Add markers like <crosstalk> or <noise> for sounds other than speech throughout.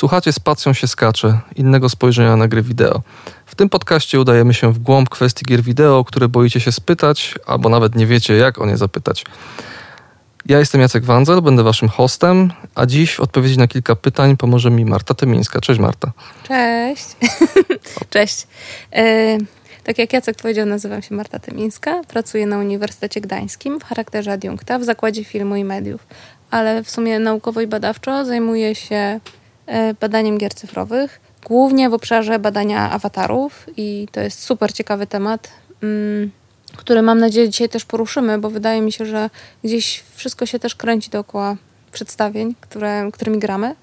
Słuchacie Spacją się skacze, innego spojrzenia na gry wideo. W tym podcaście udajemy się w głąb kwestii gier wideo, które boicie się spytać, albo nawet nie wiecie, jak o nie zapytać. Ja jestem Jacek Wanzel, będę waszym hostem, a dziś w odpowiedzi na kilka pytań pomoże mi Marta Tymińska. Cześć Marta. Cześć. <laughs> Cześć. E, tak jak Jacek powiedział, nazywam się Marta Tymińska, pracuję na Uniwersytecie Gdańskim w charakterze adiunkta w Zakładzie Filmu i Mediów, ale w sumie naukowo i badawczo zajmuję się badaniem gier cyfrowych, głównie w obszarze badania awatarów i to jest super ciekawy temat. Mm, który mam nadzieję dzisiaj też poruszymy, bo wydaje mi się, że gdzieś wszystko się też kręci dookoła przedstawień, które, którymi gramy.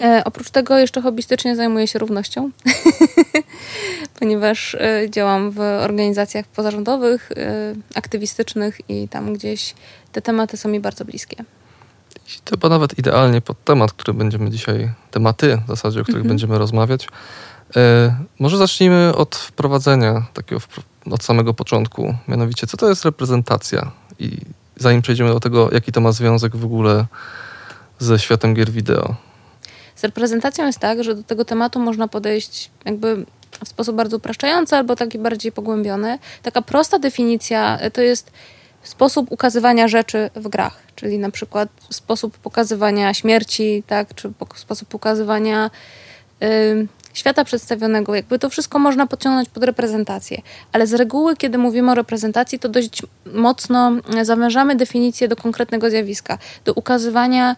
E, oprócz tego jeszcze hobbystycznie zajmuję się równością, <laughs> ponieważ e, działam w organizacjach pozarządowych, e, aktywistycznych i tam gdzieś te tematy są mi bardzo bliskie. I to chyba nawet idealnie pod temat, który będziemy dzisiaj, tematy w zasadzie, o których mhm. będziemy rozmawiać. E, może zacznijmy od wprowadzenia takiego od samego początku. Mianowicie, co to jest reprezentacja? I zanim przejdziemy do tego, jaki to ma związek w ogóle ze światem gier wideo. Z reprezentacją jest tak, że do tego tematu można podejść jakby w sposób bardzo upraszczający albo taki bardziej pogłębiony. Taka prosta definicja to jest sposób ukazywania rzeczy w grach, czyli na przykład sposób pokazywania śmierci, tak, czy sposób pokazywania świata przedstawionego, jakby to wszystko można podciągnąć pod reprezentację. Ale z reguły, kiedy mówimy o reprezentacji, to dość mocno zawężamy definicję do konkretnego zjawiska, do ukazywania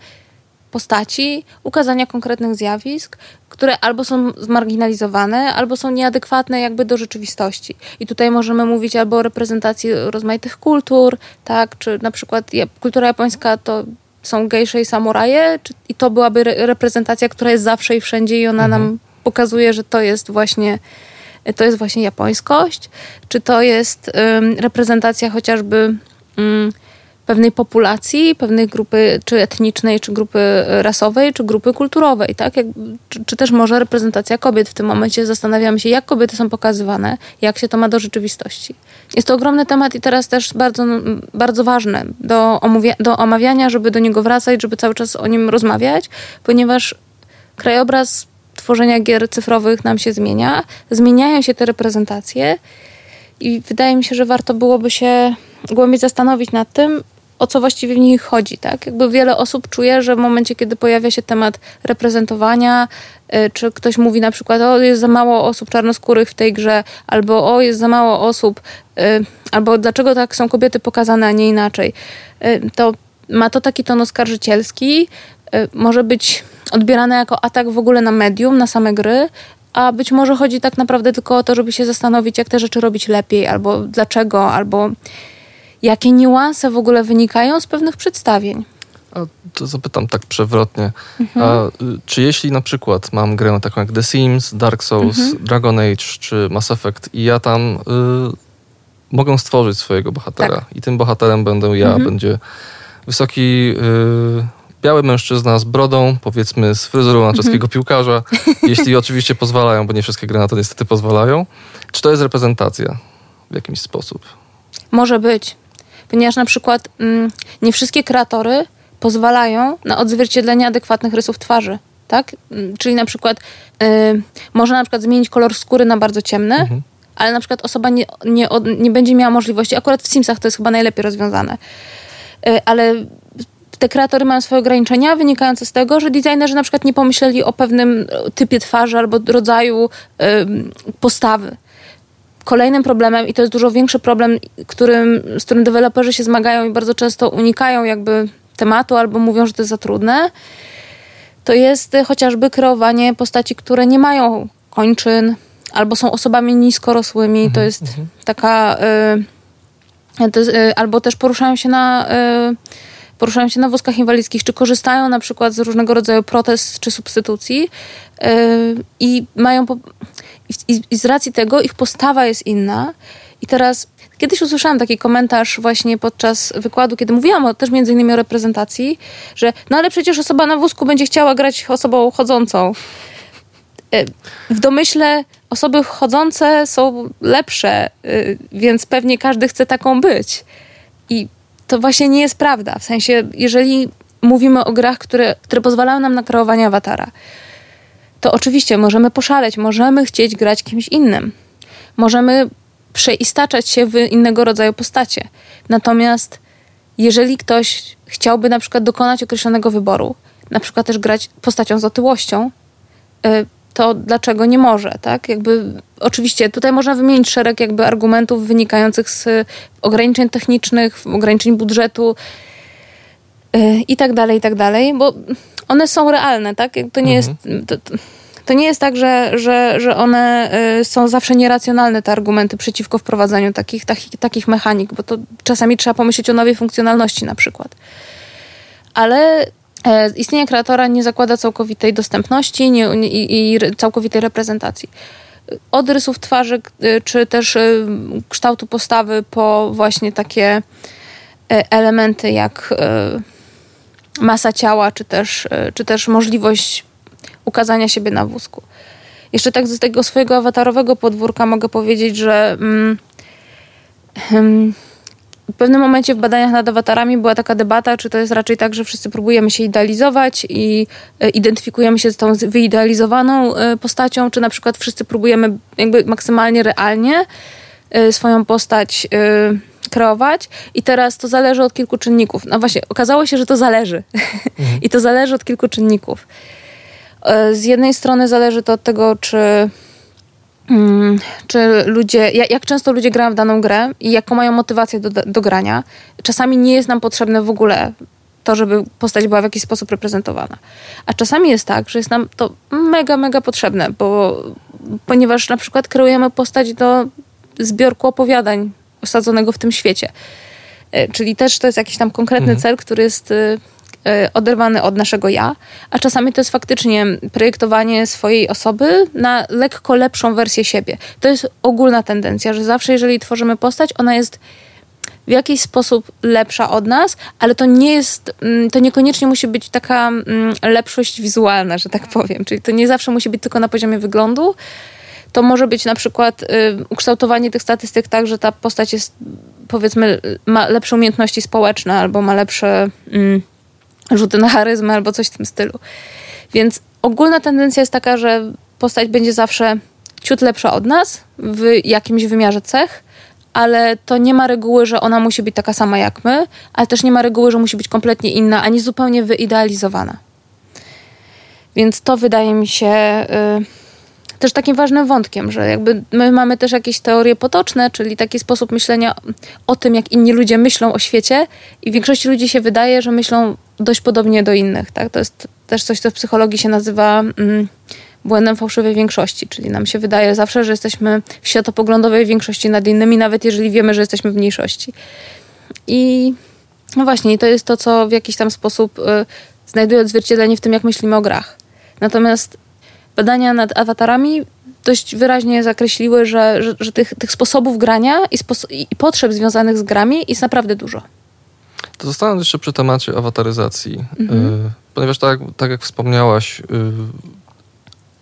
postaci, ukazania konkretnych zjawisk, które albo są zmarginalizowane, albo są nieadekwatne jakby do rzeczywistości. I tutaj możemy mówić albo o reprezentacji rozmaitych kultur, tak, czy na przykład kultura japońska to są gejsze i samuraje, czy, i to byłaby re reprezentacja, która jest zawsze i wszędzie i ona mhm. nam pokazuje, że to jest właśnie to jest właśnie japońskość, czy to jest um, reprezentacja chociażby um, pewnej populacji, pewnej grupy, czy etnicznej, czy grupy rasowej, czy grupy kulturowej, tak? Jak, czy, czy, też może reprezentacja kobiet. W tym momencie zastanawiamy się, jak kobiety są pokazywane, jak się to ma do rzeczywistości. Jest to ogromny temat i teraz też bardzo, bardzo ważne do, do omawiania, żeby do niego wracać, żeby cały czas o nim rozmawiać, ponieważ krajobraz tworzenia gier cyfrowych nam się zmienia, zmieniają się te reprezentacje i wydaje mi się, że warto byłoby się głębiej zastanowić nad tym, o co właściwie w nich chodzi, tak? Jakby wiele osób czuje, że w momencie, kiedy pojawia się temat reprezentowania, y, czy ktoś mówi na przykład, o jest za mało osób czarnoskórych w tej grze, albo o jest za mało osób, y, albo dlaczego tak są kobiety pokazane, a nie inaczej, y, to ma to taki ton oskarżycielski, może być odbierane jako atak w ogóle na medium, na same gry, a być może chodzi tak naprawdę tylko o to, żeby się zastanowić, jak te rzeczy robić lepiej, albo dlaczego, albo jakie niuanse w ogóle wynikają z pewnych przedstawień. A to zapytam tak przewrotnie. Mhm. A, czy jeśli na przykład mam grę taką jak The Sims, Dark Souls, mhm. Dragon Age czy Mass Effect i ja tam y, mogę stworzyć swojego bohatera tak. i tym bohaterem będę ja, mhm. będzie wysoki y, biały mężczyzna z brodą, powiedzmy z fryzurą na czeskiego piłkarza, <laughs> jeśli oczywiście pozwalają, bo nie wszystkie gry na to niestety pozwalają. Czy to jest reprezentacja w jakiś sposób? Może być, ponieważ na przykład mm, nie wszystkie kreatory pozwalają na odzwierciedlenie adekwatnych rysów twarzy. Tak? Mm, czyli na przykład y, można na przykład zmienić kolor skóry na bardzo ciemny, mhm. ale na przykład osoba nie, nie, nie będzie miała możliwości, akurat w Simsach to jest chyba najlepiej rozwiązane, y, ale te kreatory mają swoje ograniczenia wynikające z tego, że designerzy na przykład nie pomyśleli o pewnym typie twarzy albo rodzaju postawy. Kolejnym problemem, i to jest dużo większy problem, którym, z którym deweloperzy się zmagają i bardzo często unikają jakby tematu albo mówią, że to jest za trudne, to jest chociażby kreowanie postaci, które nie mają kończyn albo są osobami niskorosłymi. Mhm, to jest mhm. taka... Y, to jest, y, albo też poruszają się na... Y, poruszają się na wózkach inwalidzkich, czy korzystają na przykład z różnego rodzaju protez czy substytucji i mają. Po, i, I z racji tego ich postawa jest inna. I teraz Kiedyś usłyszałam taki komentarz właśnie podczas wykładu, kiedy mówiłam o, też między innymi o reprezentacji, że no ale przecież osoba na wózku będzie chciała grać osobą chodzącą. Yy, w domyśle osoby chodzące są lepsze, yy, więc pewnie każdy chce taką być. I to właśnie nie jest prawda. W sensie, jeżeli mówimy o grach, które, które pozwalają nam na kreowanie awatara, to oczywiście możemy poszaleć, możemy chcieć grać kimś innym. Możemy przeistaczać się w innego rodzaju postacie. Natomiast jeżeli ktoś chciałby na przykład dokonać określonego wyboru, na przykład też grać postacią z otyłością, y, to dlaczego nie może, tak? Jakby, oczywiście tutaj można wymienić szereg jakby argumentów wynikających z ograniczeń technicznych, ograniczeń budżetu i tak dalej, i tak dalej, bo one są realne, tak? To nie mhm. jest... To, to nie jest tak, że, że, że one y, są zawsze nieracjonalne, te argumenty przeciwko wprowadzaniu takich, takich, takich mechanik, bo to czasami trzeba pomyśleć o nowej funkcjonalności na przykład. Ale E, istnienie kreatora nie zakłada całkowitej dostępności nie, i, i całkowitej reprezentacji. Od rysów twarzy, e, czy też e, kształtu postawy, po właśnie takie elementy jak masa ciała, czy też, czy też możliwość ukazania siebie na wózku. Jeszcze tak z tego swojego awatarowego podwórka mogę powiedzieć, że. Mm, hmm, w pewnym momencie w badaniach nad awatarami była taka debata, czy to jest raczej tak, że wszyscy próbujemy się idealizować i e, identyfikujemy się z tą wyidealizowaną e, postacią, czy na przykład wszyscy próbujemy jakby maksymalnie realnie e, swoją postać kreować i teraz to zależy od kilku czynników. No właśnie, okazało się, że to zależy. Mhm. <laughs> I to zależy od kilku czynników. Z jednej strony zależy to od tego, czy Mm, czy ludzie, jak, jak, często ludzie grają w daną grę i jaką mają motywację do, do grania. Czasami nie jest nam potrzebne w ogóle to, żeby postać była w jakiś sposób reprezentowana. A czasami jest tak, że jest nam to mega, mega potrzebne, bo ponieważ na przykład kreujemy postać do zbiorku opowiadań osadzonego w tym świecie. E, czyli też to jest jakiś tam konkretny mhm. cel, który jest Y, oderwany od naszego ja, a czasami to jest faktycznie projektowanie swojej osoby na lekko lepszą wersję siebie. To jest ogólna tendencja, że zawsze jeżeli tworzymy postać, ona jest w jakiś sposób lepsza od nas, ale to nie jest, mm, to niekoniecznie musi być taka mm, lepszość wizualna, że tak powiem. Czyli to nie zawsze musi być tylko na poziomie wyglądu. To może być na przykład y, ukształtowanie tych statystyk tak, że ta postać jest, powiedzmy, ma lepsze umiejętności społeczne albo ma lepsze. Mm, rzuty na charyzmę albo coś w tym stylu. Więc ogólna tendencja jest taka, że postać będzie zawsze ciut lepsza od nas w jakimś wymiarze cech, ale to nie ma reguły, że ona musi być taka sama jak my, ale też nie ma reguły, że musi być kompletnie inna, ani zupełnie wyidealizowana. Więc to wydaje mi się. Yy, też takim ważnym wątkiem, że jakby my mamy też jakieś teorie potoczne, czyli taki sposób myślenia o tym, jak inni ludzie myślą o świecie i większości ludzi się wydaje, że myślą dość podobnie do innych. Tak? To jest też coś, co w psychologii się nazywa mm, błędem fałszywej większości, czyli nam się wydaje zawsze, że jesteśmy w światopoglądowej większości nad innymi, nawet jeżeli wiemy, że jesteśmy w mniejszości. I no właśnie, to jest to, co w jakiś tam sposób y, znajduje odzwierciedlenie w tym, jak myślimy o grach. Natomiast badania nad awatarami dość wyraźnie zakreśliły, że, że, że tych, tych, sposobów grania i, i, potrzeb związanych z grami jest naprawdę dużo. To zostanę jeszcze przy temacie awataryzacji, mhm. y ponieważ tak, tak jak wspomniałaś, y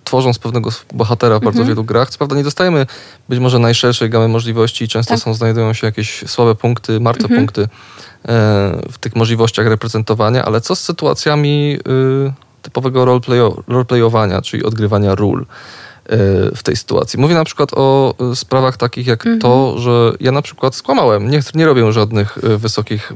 tworząc pewnego bohatera w bardzo mhm. wielu grach, co prawda nie dostajemy być może najszerszej gamy możliwości i często tak. są, znajdują się jakieś słabe punkty, martwe mhm. punkty y w tych możliwościach reprezentowania, ale co z sytuacjami typowego roleplayowania, czyli odgrywania ról e, w tej sytuacji. Mówię na przykład o e, sprawach takich jak mhm. to, że ja na przykład skłamałem. Nie, nie robię żadnych e, wysokich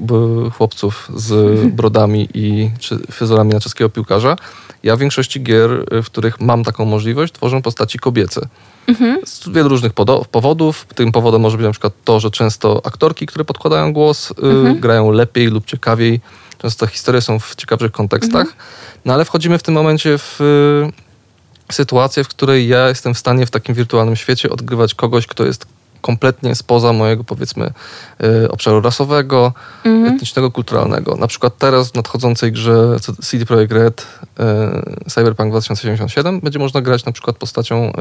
chłopców z <laughs> brodami i czy fryzurami na czeskiego piłkarza. Ja w większości gier, w których mam taką możliwość, tworzę postaci kobiece. Mhm. Z wielu różnych powodów. Tym powodem może być na przykład to, że często aktorki, które podkładają głos, mhm. grają lepiej lub ciekawiej Często historie są w ciekawszych kontekstach, mhm. no ale wchodzimy w tym momencie w y, sytuację, w której ja jestem w stanie w takim wirtualnym świecie odgrywać kogoś, kto jest kompletnie spoza mojego, powiedzmy, y, obszaru rasowego, mhm. etnicznego, kulturalnego. Na przykład teraz w nadchodzącej grze CD Projekt Red y, Cyberpunk 2077 będzie można grać na przykład postacią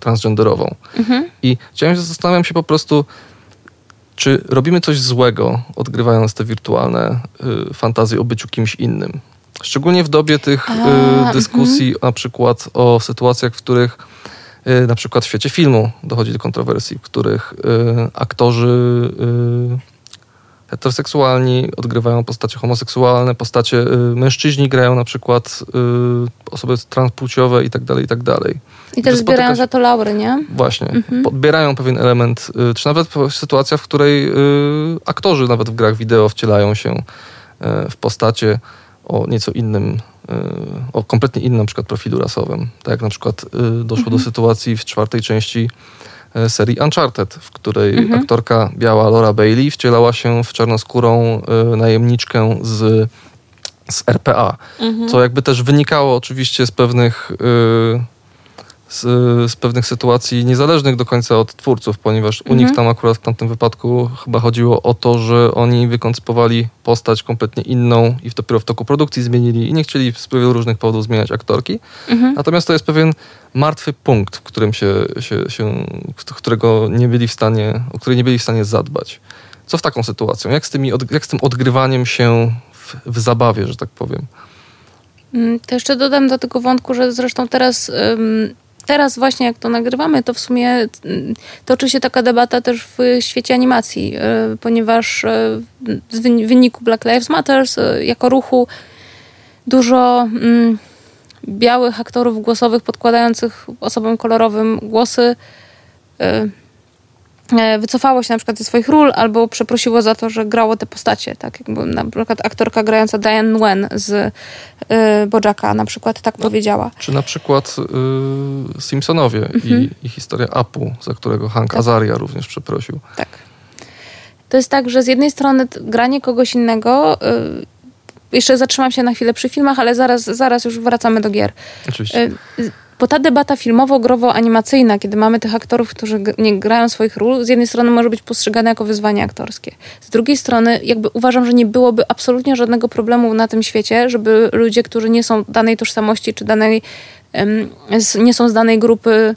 transgenderową. Mhm. I chciałem, zastanawiam się po prostu, czy robimy coś złego, odgrywając te wirtualne y, fantazje o byciu kimś innym? Szczególnie w dobie tych y, dyskusji, mm. na przykład o sytuacjach, w których y, na przykład w świecie filmu dochodzi do kontrowersji, w których y, aktorzy y, heteroseksualni odgrywają postacie homoseksualne, postacie y, mężczyźni grają na przykład y, osoby transpłciowe i tak dalej, i tak dalej. I też zbierają za to laury, nie? Właśnie. Mhm. Podbierają pewien element, y, czy nawet sytuacja, w której y, aktorzy nawet w grach wideo wcielają się y, w postacie o nieco innym, y, o kompletnie innym na przykład profilu rasowym. Tak jak na przykład doszło mhm. do sytuacji w czwartej części serii Uncharted, w której mhm. aktorka biała Laura Bailey wcielała się w czarnoskórą y, najemniczkę z, z RPA, mhm. co jakby też wynikało oczywiście z pewnych y, z, z, pewnych sytuacji niezależnych do końca od twórców, ponieważ mhm. u nich mhm. tam akurat w tamtym wypadku chyba chodziło o to, że oni wykoncypowali postać kompletnie inną i dopiero w toku produkcji zmienili i nie chcieli z wielu różnych powodów zmieniać aktorki. Mhm. Natomiast to jest pewien martwy punkt, w którym się, się, się, którego nie byli w stanie, o który nie byli w stanie zadbać. Co w taką sytuacją? Jak z, tymi, jak z tym odgrywaniem się w, w zabawie, że tak powiem? Mm, to jeszcze dodam do tego wątku, że zresztą teraz teraz właśnie jak to nagrywamy, to w sumie mm, toczy się taka debata też w świecie animacji, e, ponieważ e, w wyniku Black Lives Matter e, jako ruchu dużo mm, białych aktorów głosowych podkładających osobom kolorowym głosy E, wycofało się na przykład ze swoich ról albo przeprosiło za to, że grało te postacie. Tak jakby na przykład aktorka grająca Diane Wen z y, Bojacka na przykład tak no, powiedziała. Czy na przykład y, Simpsonowie mhm. i, i, historia Apu, za którego Hank tak. Azaria również przeprosił. Tak. To jest tak, że z jednej strony granie kogoś innego y, jeszcze zatrzymam się na chwilę przy filmach, ale zaraz, zaraz już wracamy do gier. Oczywiście. Bo ta debata filmowo-growo-animacyjna, kiedy mamy tych aktorów, którzy nie grają swoich ról, z jednej strony może być postrzegana jako wyzwanie aktorskie. Z drugiej strony, jakby uważam, że nie byłoby absolutnie żadnego problemu na tym świecie, żeby ludzie, którzy nie są danej tożsamości czy danej, nie są z danej grupy,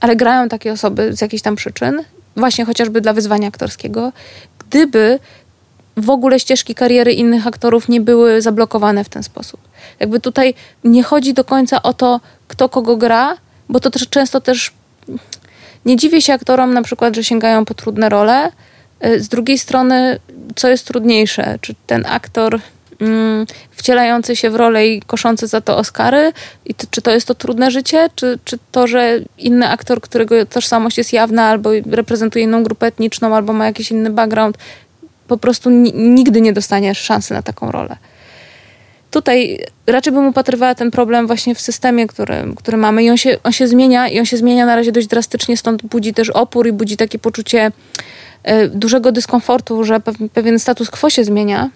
ale grają takie osoby z jakichś tam przyczyn, właśnie chociażby dla wyzwania aktorskiego, gdyby w ogóle ścieżki kariery innych aktorów nie były zablokowane w ten sposób. Jakby tutaj nie chodzi do końca o to, kto kogo gra, bo to też często też nie dziwię się aktorom na przykład, że sięgają po trudne role. Z drugiej strony, co jest trudniejsze? Czy ten aktor mm, wcielający się w rolę i koszący za to Oscary? I to, czy to jest to trudne życie? Czy, czy to, że inny aktor, którego tożsamość jest jawna albo reprezentuje inną grupę etniczną, albo ma jakiś inny background, po prostu nigdy nie dostaniesz szansy na taką rolę. Tutaj raczej bym upatrywała ten problem właśnie w systemie, który, który mamy i on się, on się zmienia i on się zmienia na razie dość drastycznie, stąd budzi też opór i budzi takie poczucie y, dużego dyskomfortu, że pewien status quo się zmienia.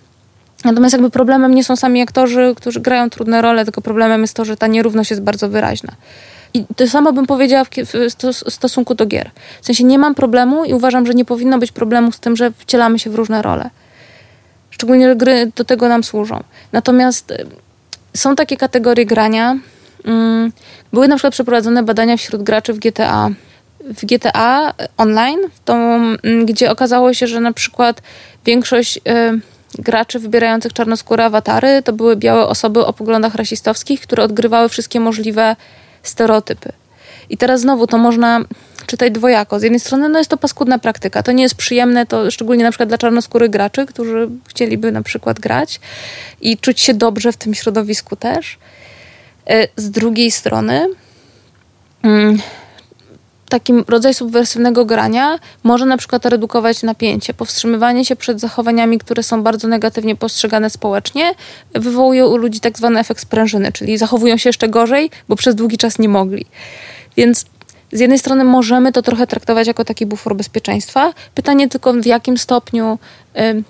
Natomiast jakby problemem nie są sami aktorzy, którzy grają trudne role, tylko problemem jest to, że ta nierówność jest bardzo wyraźna. I to samo bym powiedziała w, w stosunku do gier. W sensie nie mam problemu i uważam, że nie powinno być problemu z tym, że wcielamy się w różne role. Szczególnie, że gry do tego nam służą. Natomiast y, są takie kategorie grania. Mm, były na przykład przeprowadzone badania wśród graczy w GTA. W GTA online, to, mm, gdzie okazało się, że na przykład większość y, graczy wybierających czarnoskóre awatary to były białe osoby o poglądach rasistowskich, które odgrywały wszystkie możliwe stereotypy. I teraz znowu to można czytać dwojako. Z jednej strony no jest to paskudna praktyka. To nie jest przyjemne, to szczególnie na przykład dla czarnoskórych graczy, którzy chcieliby na przykład grać i czuć się dobrze w tym środowisku też. E, z drugiej strony mm, takim rodzaj subwersywnego grania może na przykład redukować napięcie. Powstrzymywanie się przed zachowaniami, które są bardzo negatywnie postrzegane społecznie, wywołuje u ludzi tak zwany efekt sprężyny, czyli zachowują się jeszcze gorzej, bo przez długi czas nie mogli. Więc z jednej strony możemy to trochę traktować jako taki bufor bezpieczeństwa. Pytanie tylko w jakim stopniu,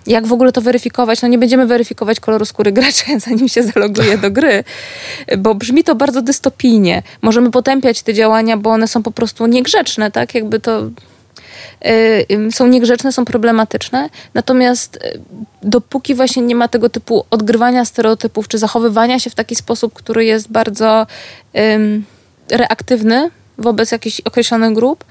jak w ogóle to weryfikować. No nie będziemy weryfikować koloru skóry gracza, <laughs> zanim się zaloguje do gry, bo brzmi to bardzo dystopijnie. Możemy potępiać te działania, bo one są po prostu niegrzeczne, tak? Jakby to są niegrzeczne, są problematyczne. Natomiast dopóki właśnie nie ma tego typu odgrywania stereotypów, czy zachowywania się w taki sposób, który jest bardzo um, reaktywny wobec jakichś określonych grup,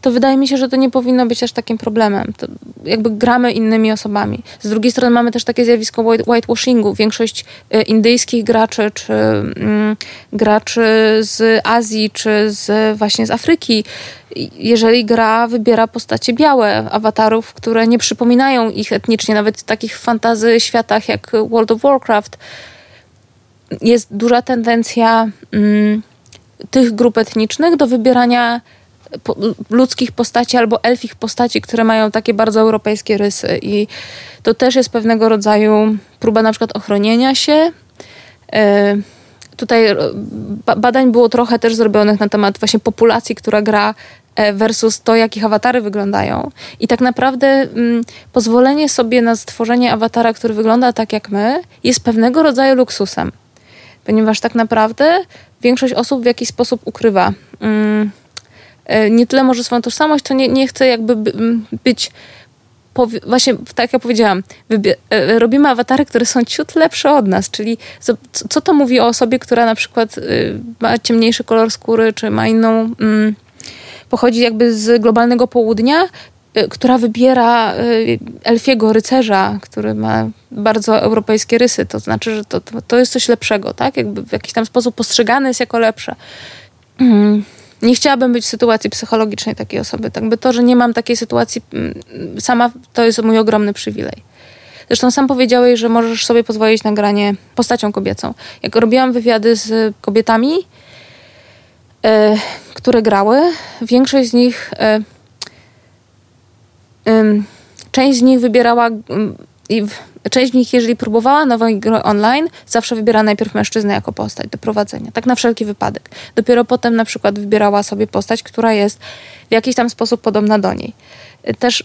to wydaje mi się, że to nie powinno być aż takim problemem. To jakby gramy innymi osobami. Z drugiej strony mamy też takie zjawisko whitewashingu. Większość e, indyjskich graczy, czy mm, graczy z Azji, czy z, właśnie z Afryki, jeżeli gra wybiera postacie białe, awatarów, które nie przypominają ich etnicznie, nawet w takich fantazy światach jak World of Warcraft, jest duża tendencja mm, tych grup etnicznych do wybierania po, ludzkich postaci albo elfich postaci, które mają takie bardzo europejskie rysy. I to też jest pewnego rodzaju próba na przykład ochronienia się. E, tutaj e, badań było trochę też zrobionych na temat właśnie populacji, która gra e, versus to, jak ich awatary wyglądają. I tak naprawdę mm, pozwolenie sobie na stworzenie awatara, który wygląda tak jak my, jest pewnego rodzaju luksusem ponieważ tak naprawdę większość osób w jakiś sposób ukrywa. Mm, e, nie tyle może swoją tożsamość, to nie, nie chce jakby być właśnie tak jak powiedziałam, e, robimy awatary, które są ciut lepsze od nas, czyli co, to mówi o osobie, która na przykład y, ma ciemniejszy kolor skóry, czy ma inną, mm, pochodzi jakby z globalnego południa, która wybiera y, elfiego rycerza, który ma bardzo europejskie rysy. To znaczy, że to, to, jest coś lepszego, tak? Jakby w jakiś tam sposób postrzegane jest jako lepsze. Mm. Nie chciałabym być w sytuacji psychologicznej takiej osoby. Tak by to, że nie mam takiej sytuacji mm, sama, to jest mój ogromny przywilej. Zresztą sam powiedziałeś, że możesz sobie pozwolić na granie postacią kobiecą. Jak robiłam wywiady z kobietami, e, które grały, większość z nich część z nich wybierała i część z nich, jeżeli próbowała nowej gry online, zawsze wybierała najpierw mężczyznę jako postać do prowadzenia. Tak na wszelki wypadek. Dopiero potem na przykład wybierała sobie postać, która jest w jakiś tam sposób podobna do niej. Też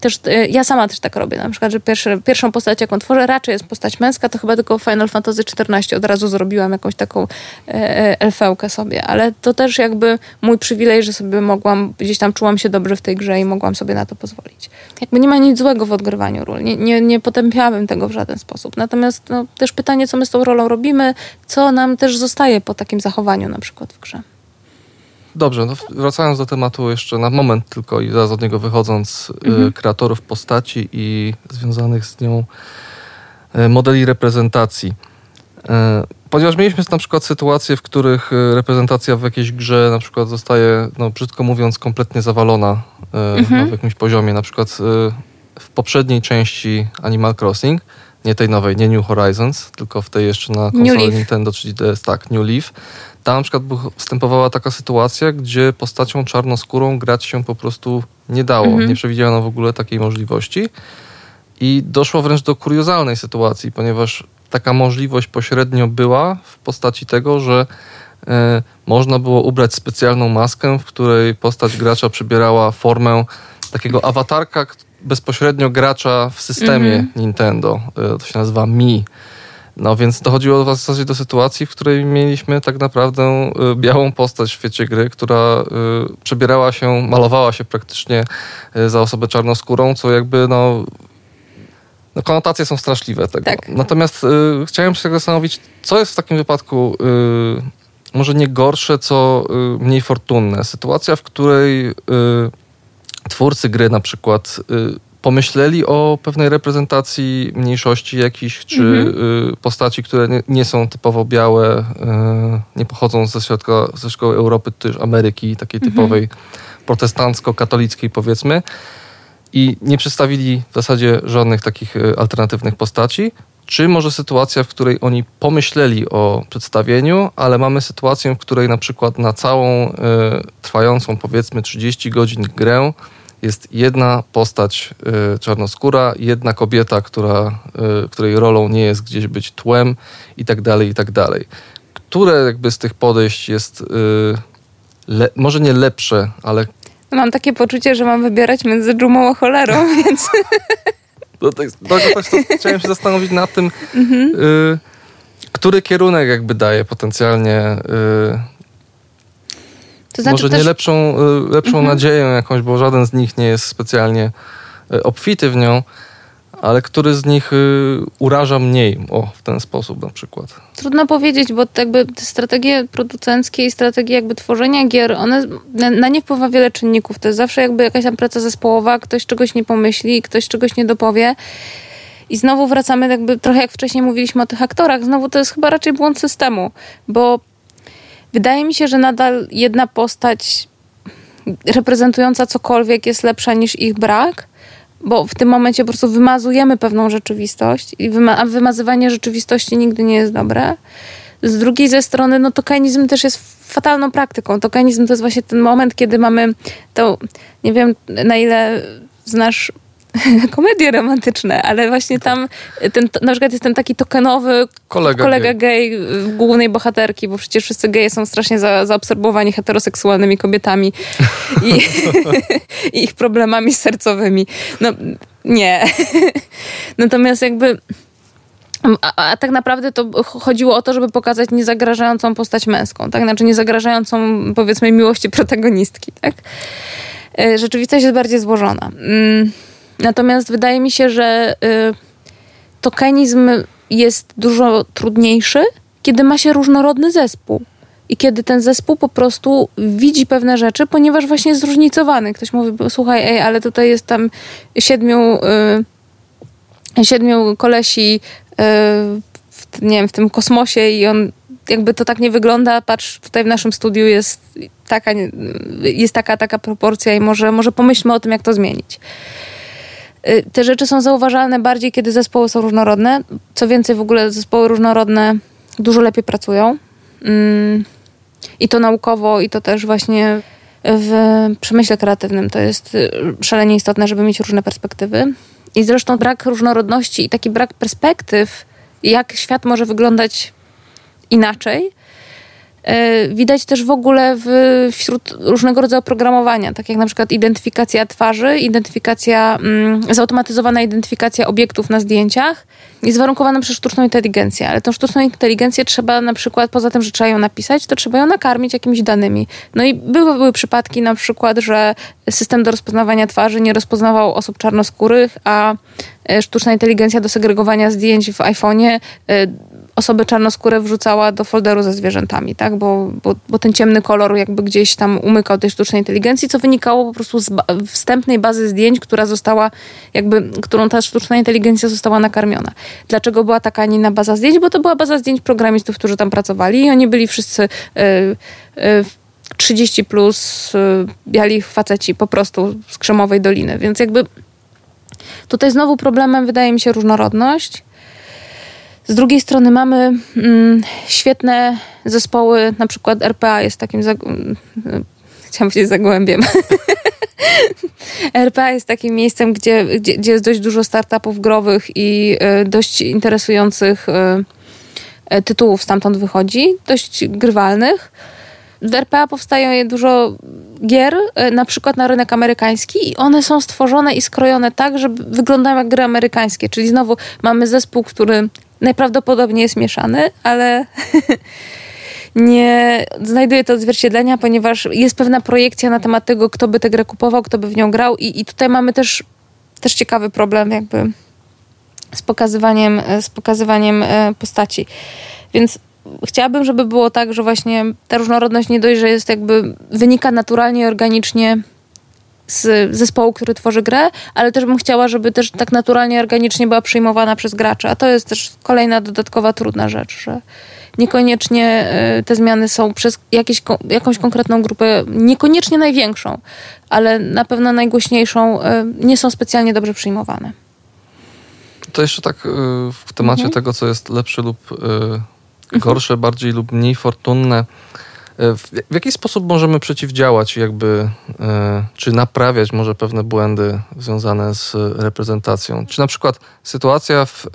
też, e, ja sama też tak robię, na przykład, że pierwszy, pierwszą postać, jaką tworzę, raczej jest postać męska, to chyba tylko Final Fantasy XIV od razu zrobiłam jakąś taką e, e, elfełkę sobie, ale to też jakby mój przywilej, że sobie mogłam, gdzieś tam czułam się dobrze w tej grze i mogłam sobie na to pozwolić. Jakby nie ma nic złego w odgrywaniu ról, nie, nie, nie potępiałabym tego w żaden sposób. Natomiast no, też pytanie, co my z tą rolą robimy, co nam też zostaje po takim zachowaniu na przykład w grze. Dobrze, no wracając do tematu jeszcze na moment tylko i zaraz od niego wychodząc, y, mhm. kreatorów postaci i związanych z nią y, modeli reprezentacji. Y, ponieważ mieliśmy na przykład sytuacje, w których reprezentacja w jakiejś grze na przykład zostaje, no brzydko mówiąc, kompletnie zawalona mhm. no, w jakimś poziomie. Na przykład w poprzedniej części Animal Crossing, nie tej nowej, nie New Horizons, tylko w tej jeszcze na konsoli Nintendo 3DS, tak, New Leaf, tam na przykład występowała taka sytuacja, gdzie postacią czarnoskórą grać się po prostu nie dało. Mhm. Nie przewidziano w ogóle takiej możliwości. I doszło wręcz do kuriozalnej sytuacji, ponieważ taka możliwość pośrednio była w postaci tego, że y, można było ubrać specjalną maskę, w której postać gracza przybierała formę takiego awatarka bezpośrednio gracza w systemie mhm. Nintendo. Y, to się nazywa Mi. No więc dochodziło w zasadzie do sytuacji, w której mieliśmy tak naprawdę y, białą postać w świecie gry, która y, przebierała się, malowała się praktycznie y, za osobę czarnoskórą, co jakby no no, konotacje są straszliwe tego. Tak. Natomiast y, chciałem się zastanowić, co jest w takim wypadku y, może nie gorsze, co y, mniej fortunne. Sytuacja, w której twórcy gry na przykład pomyśleli o pewnej reprezentacji mniejszości jakichś, czy mhm. Y, postaci, które nie, nie, są typowo białe, y, nie pochodzą ze środka, ze szkoły Europy, też Ameryki, takiej mhm. typowej protestancko-katolickiej powiedzmy i nie przedstawili w zasadzie żadnych takich y, alternatywnych postaci, czy może sytuacja, w której oni pomyśleli o przedstawieniu, ale mamy sytuację, w której na przykład na całą y, trwającą powiedzmy 30 godzin grę jest jedna postać y, czarnoskóra, jedna kobieta, która, y, której rolą nie jest gdzieś być tłem i tak dalej, i tak dalej. Które jakby z tych podejść jest y, le, może nie lepsze, ale... Mam takie poczucie, że mam wybierać między dżumą a cholerą, <laughs> więc... No, tak, to, chciałem się zastanowić nad tym, mhm. y, który kierunek jakby daje potencjalnie y, to znaczy Może też... nie lepszą, y, lepszą mhm. nadzieję jakąś, bo żaden z nich nie jest specjalnie y, obfity w nią, ale który z nich y, uraża mniej, o, w ten sposób na przykład? Trudno powiedzieć, bo jakby te strategie producenckie i strategie jakby tworzenia gier, one, na, na nie wpływa wiele czynników. To jest zawsze jakby jakaś tam praca zespołowa, ktoś czegoś nie pomyśli, ktoś czegoś nie dopowie. I znowu wracamy jakby trochę jak wcześniej mówiliśmy o tych aktorach, znowu to jest chyba raczej błąd systemu, bo wydaje mi się, że nadal jedna postać reprezentująca cokolwiek jest lepsza niż ich brak, bo w tym momencie po prostu wymazujemy pewną rzeczywistość i wyma a wymazywanie rzeczywistości nigdy nie jest dobre. Z drugiej ze strony, no tokenizm też jest fatalną praktyką. Tokenizm to jest właśnie ten moment, kiedy mamy to, nie wiem na ile znasz <laughs> komedie romantyczne, ale właśnie tam ten, na przykład jest ten taki tokenowy kolega, kolega gay. gay głównej bohaterki, bo przecież wszyscy geje są strasznie za, zaobserwowani heteroseksualnymi kobietami i, <laughs> <laughs> i ich problemami sercowymi. No nie. Natomiast jakby a, a, tak naprawdę to chodziło o to, żeby pokazać niezagrażającą postać męską, tak? Znaczy niezagrażającą, powiedzmy, miłości protagonistki, tak? E, rzeczywistość jest bardziej złożona. Mm. Natomiast wydaje mi się, że y, tokenizm jest dużo trudniejszy, kiedy ma się różnorodny zespół. I kiedy ten zespół po prostu widzi pewne rzeczy, ponieważ właśnie jest zróżnicowany. Ktoś mówi, słuchaj, ej, ale tutaj jest tam siedmiu, y, siedmiu kolesi y, w, nie wiem, w tym kosmosie i on jakby to tak nie wygląda. Patrz, tutaj w naszym studiu jest taka, jest taka, taka proporcja i może, może pomyślmy o tym, jak to zmienić. Y, te rzeczy są zauważalne bardziej, kiedy zespoły są różnorodne. Co więcej, w ogóle zespoły różnorodne dużo lepiej pracują. Mm, I to naukowo, i to też właśnie w przemyśle kreatywnym. To jest y, szalenie istotne, żeby mieć różne perspektywy. I zresztą brak różnorodności i taki brak perspektyw, jak świat może wyglądać inaczej, widać też w ogóle w, wśród różnego rodzaju programowania, tak jak na przykład identyfikacja twarzy, identyfikacja, mm, zautomatyzowana identyfikacja obiektów na zdjęciach jest warunkowana przez sztuczną inteligencję, ale tą sztuczną inteligencję trzeba na przykład, poza tym, że trzeba ją napisać, to trzeba ją nakarmić jakimiś danymi. No i były, były przypadki na przykład, że system do rozpoznawania twarzy nie rozpoznawał osób czarnoskórych, a e, sztuczna inteligencja do segregowania zdjęć w iPhone'ie e, osoby czarnoskóre wrzucała do folderu ze zwierzętami, tak? Bo, bo, bo ten ciemny kolor jakby gdzieś tam umykał tej sztucznej inteligencji, co wynikało po prostu z ba wstępnej bazy zdjęć, która została jakby, którą ta sztuczna inteligencja została nakarmiona. Dlaczego była taka, inna baza zdjęć? Bo to była baza zdjęć programistów, którzy tam pracowali i oni byli wszyscy y, y, 30 plus y, biali faceci po prostu z Krzemowej Doliny, więc jakby tutaj znowu problemem wydaje mi się różnorodność, z drugiej strony mamy mm, świetne zespoły, na przykład RPA jest takim, mm, <laughs> chciałam powiedzieć zagłębiem. <laughs> RPA jest takim miejscem, gdzie, gdzie, gdzie, jest dość dużo startupów growych i y, dość interesujących y, y, tytułów stamtąd wychodzi, dość grywalnych. W RPA powstaje dużo gier, na przykład na rynek amerykański i one są stworzone i skrojone tak, że wyglądają jak gry amerykańskie. Czyli znowu mamy zespół, który najprawdopodobniej jest mieszany, ale <laughs> nie znajduje to odzwierciedlenia, ponieważ jest pewna projekcja na temat tego, kto by tę grę kupował, kto by w nią grał i, i tutaj mamy też, też ciekawy problem jakby z pokazywaniem, z pokazywaniem e, postaci. Więc chciałabym, żeby było tak, że właśnie ta różnorodność nie dość, że jest jakby wynika naturalnie i organicznie z zespołu, który tworzy grę, ale też bym chciała, żeby też tak naturalnie, organicznie była przyjmowana przez graczy. A to jest też kolejna dodatkowa trudna rzecz, że niekoniecznie e, te zmiany są przez jakieś, jakąś konkretną grupę, niekoniecznie największą, ale na pewno najgłośniejszą, e, nie są specjalnie dobrze przyjmowane. To jeszcze tak e, w temacie mhm. tego, co jest lepsze lub gorsze, mhm. bardziej lub mniej fortunne. W, w jaki sposób możemy przeciwdziałać, jakby, e, czy naprawiać może pewne błędy związane z reprezentacją? Czy na przykład sytuacja, w e,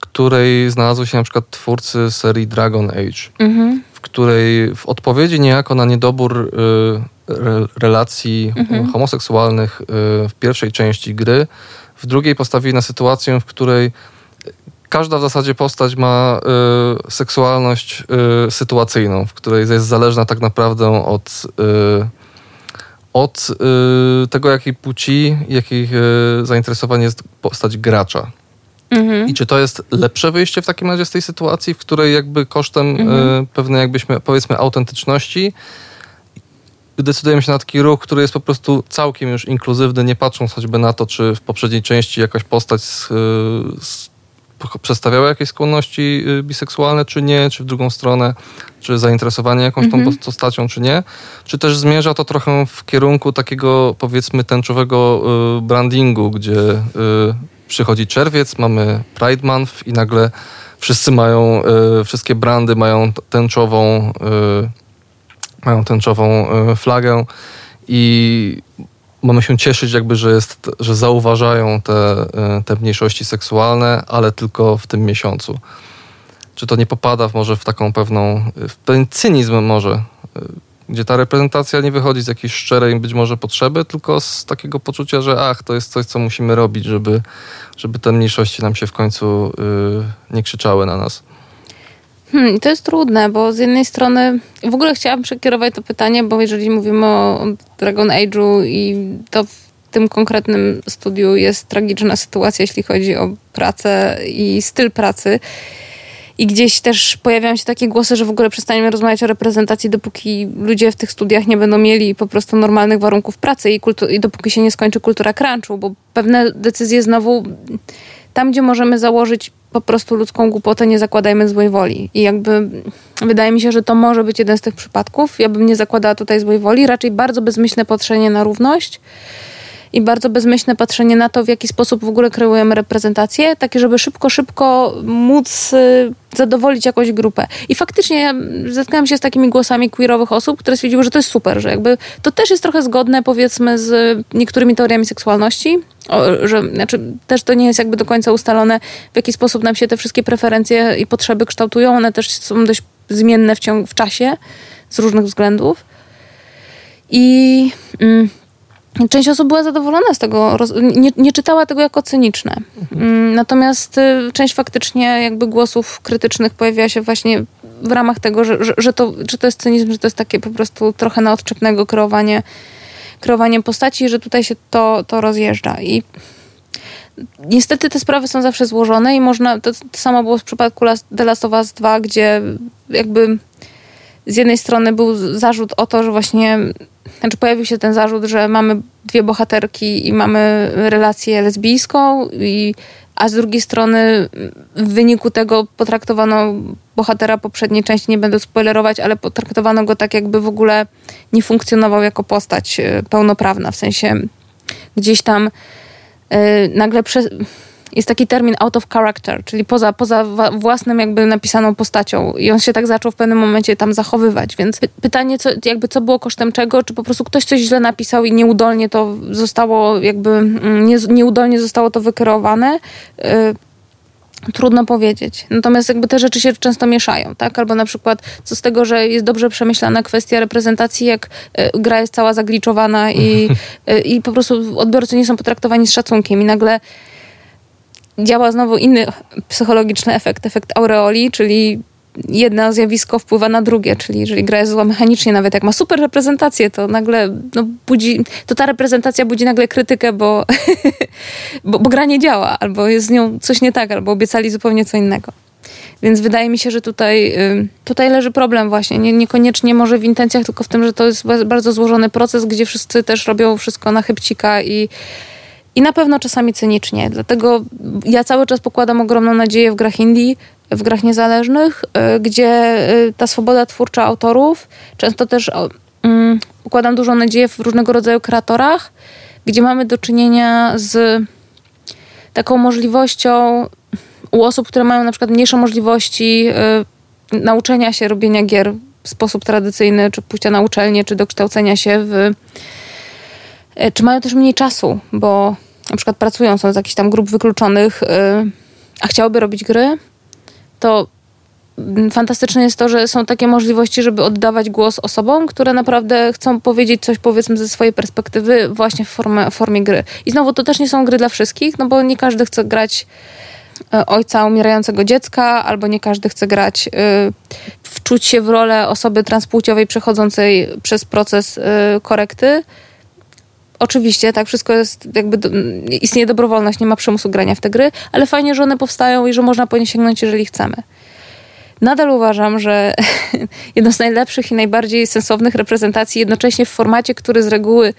której znalazły się na przykład twórcy serii Dragon Age, mhm. w której w odpowiedzi niejako na niedobór e, relacji mhm. homoseksualnych w pierwszej części gry, w drugiej postawili na sytuację, w której każda w zasadzie postać ma y, seksualność y, sytuacyjną, w której jest zależna tak naprawdę od, y, od y, tego, jakiej płci, jakich y, zainteresowanie jest postać gracza. Mhm. I czy to jest lepsze wyjście w takim razie z tej sytuacji, w której jakby kosztem mhm. y, pewnej jakbyśmy powiedzmy autentyczności decydujemy się na taki ruch, który jest po prostu całkiem już inkluzywny, nie patrząc choćby na to, czy w poprzedniej części jakaś postać z, z, przedstawiała jakieś skłonności y, biseksualne, czy nie, czy w drugą stronę, czy zainteresowanie jakąś tą postacią, czy nie. Czy też zmierza to trochę w kierunku takiego, powiedzmy, tęczowego y, brandingu, gdzie y, przychodzi czerwiec, mamy Pride Month i nagle wszyscy mają, wszystkie brandy mają tęczową mają tęczową flagę i mamy się cieszyć jakby, że, jest, że zauważają te, e, te mniejszości seksualne, ale tylko w tym miesiącu. Czy to nie popada może w taką pewną, w pewien cynizm może, e, gdzie ta reprezentacja nie wychodzi z jakiejś szczerej być może potrzeby, tylko z takiego poczucia, że ach, to jest coś, co musimy robić, żeby, żeby te mniejszości nam się w końcu yy, nie krzyczały na nas. Hmm, to jest trudne, bo z jednej strony w ogóle chciałam przekierować to pytanie, bo jeżeli mówimy o Dragon Age'u i to w tym konkretnym studiu jest tragiczna sytuacja, jeśli chodzi o pracę i styl pracy. I gdzieś też pojawiają się takie głosy, że w ogóle przestaniemy rozmawiać o reprezentacji, dopóki ludzie w tych studiach nie będą mieli po prostu normalnych warunków pracy i, kultu- i dopóki się nie skończy kultura crunchu, bo pewne decyzje znowu tam, gdzie możemy założyć po prostu ludzką głupotę, nie zakładajmy złej woli. I jakby wydaje mi się, że to może być jeden z tych przypadków. Ja bym nie zakładała tutaj złej woli, raczej bardzo bezmyślne patrzenie na równość i bardzo bezmyślne patrzenie na to, w jaki sposób w ogóle kreujemy reprezentację, takie, żeby szybko, szybko móc y, zadowolić jakąś grupę. I faktycznie ja zetknęłam się z takimi głosami queerowych osób, które stwierdziły, że to jest super, że jakby to też jest trochę zgodne powiedzmy z niektórymi teoriami seksualności, o, że znaczy, też to nie jest jakby do końca ustalone, w jaki sposób nam się te wszystkie preferencje i potrzeby kształtują. One też są dość zmienne w, ciągu, w czasie z różnych względów. I mm, Część osób była zadowolona z tego, nie, nie czytała tego jako cyniczne. Mhm. Natomiast y, część faktycznie jakby głosów krytycznych pojawiła się właśnie w ramach tego, że, że, że, to, że to jest cynizm, że to jest takie po prostu trochę na odczepnego kreowanie, kreowanie postaci, że tutaj się to, to rozjeżdża. I niestety te sprawy są zawsze złożone i można, to, to samo było w przypadku The Last of Us 2, gdzie jakby z jednej strony był zarzut o to, że właśnie znaczy pojawił się ten zarzut, że mamy dwie bohaterki i mamy relację lesbijską, i, a z drugiej strony w wyniku tego potraktowano bohatera poprzedniej części, nie będę spoilerować, ale potraktowano go tak, jakby w ogóle nie funkcjonował jako postać e, pełnoprawna, w sensie gdzieś tam yy, nagle przez jest taki termin out of character, czyli poza, poza własnym jakby napisaną postacią i on się tak zaczął w pewnym momencie tam zachowywać, więc pytanie, co, jakby co było kosztem czego, czy po prostu ktoś coś źle napisał i nieudolnie to zostało jakby, mm, nie, nieudolnie zostało to wykierowane, yy, Trudno powiedzieć. Natomiast jakby te rzeczy się często mieszają, tak? Albo na przykład co z tego, że jest dobrze przemyślana kwestia reprezentacji, jak y, gra jest cała zagliczowana i, <laughs> y, i po prostu odbiorcy nie są potraktowani z szacunkiem i nagle działa znowu inny psychologiczny efekt, efekt aureoli, czyli jedno zjawisko wpływa na drugie, czyli jeżeli gra jest zła mechanicznie, nawet jak ma super reprezentację, to nagle no, budzi, to ta reprezentacja budzi nagle krytykę, bo, <laughs> bo, bo gra nie działa, albo jest z nią coś nie tak, albo obiecali zupełnie co innego. Więc wydaje mi się, że tutaj, tutaj leży problem właśnie. Nie, niekoniecznie może w intencjach, tylko w tym, że to jest bardzo złożony proces, gdzie wszyscy też robią wszystko na chybcika i i na pewno czasami cynicznie. Dlatego ja cały czas pokładam ogromną nadzieję w grach indie, w grach niezależnych, y, gdzie y, ta swoboda twórcza autorów, często też um, pokładam dużą nadzieję w różnego rodzaju kreatorach, gdzie mamy do czynienia z taką możliwością u osób, które mają na przykład mniejsze możliwości y, nauczenia się robienia gier w sposób tradycyjny, czy pójścia na uczelnię, czy dokształcenia się w. Czy mają też mniej czasu, bo na przykład pracują, są z jakichś tam grup wykluczonych, y, a chciałyby robić gry, to fantastyczne jest to, że są takie możliwości, żeby oddawać głos osobom, które naprawdę chcą powiedzieć coś, powiedzmy, ze swojej perspektywy, właśnie w formie, w formie gry. I znowu to też nie są gry dla wszystkich, no bo nie każdy chce grać y, ojca umierającego dziecka, albo nie każdy chce grać, y, wczuć się w rolę osoby transpłciowej przechodzącej przez proces korekty oczywiście, tak, wszystko jest jakby, do, istnieje dobrowolność, nie ma przymusu grania w te gry, ale fajnie, że one powstają i że można po nie sięgnąć, jeżeli chcemy. Nadal uważam, że <laughs> jedno z najlepszych i najbardziej sensownych reprezentacji, jednocześnie w formacie, który z reguły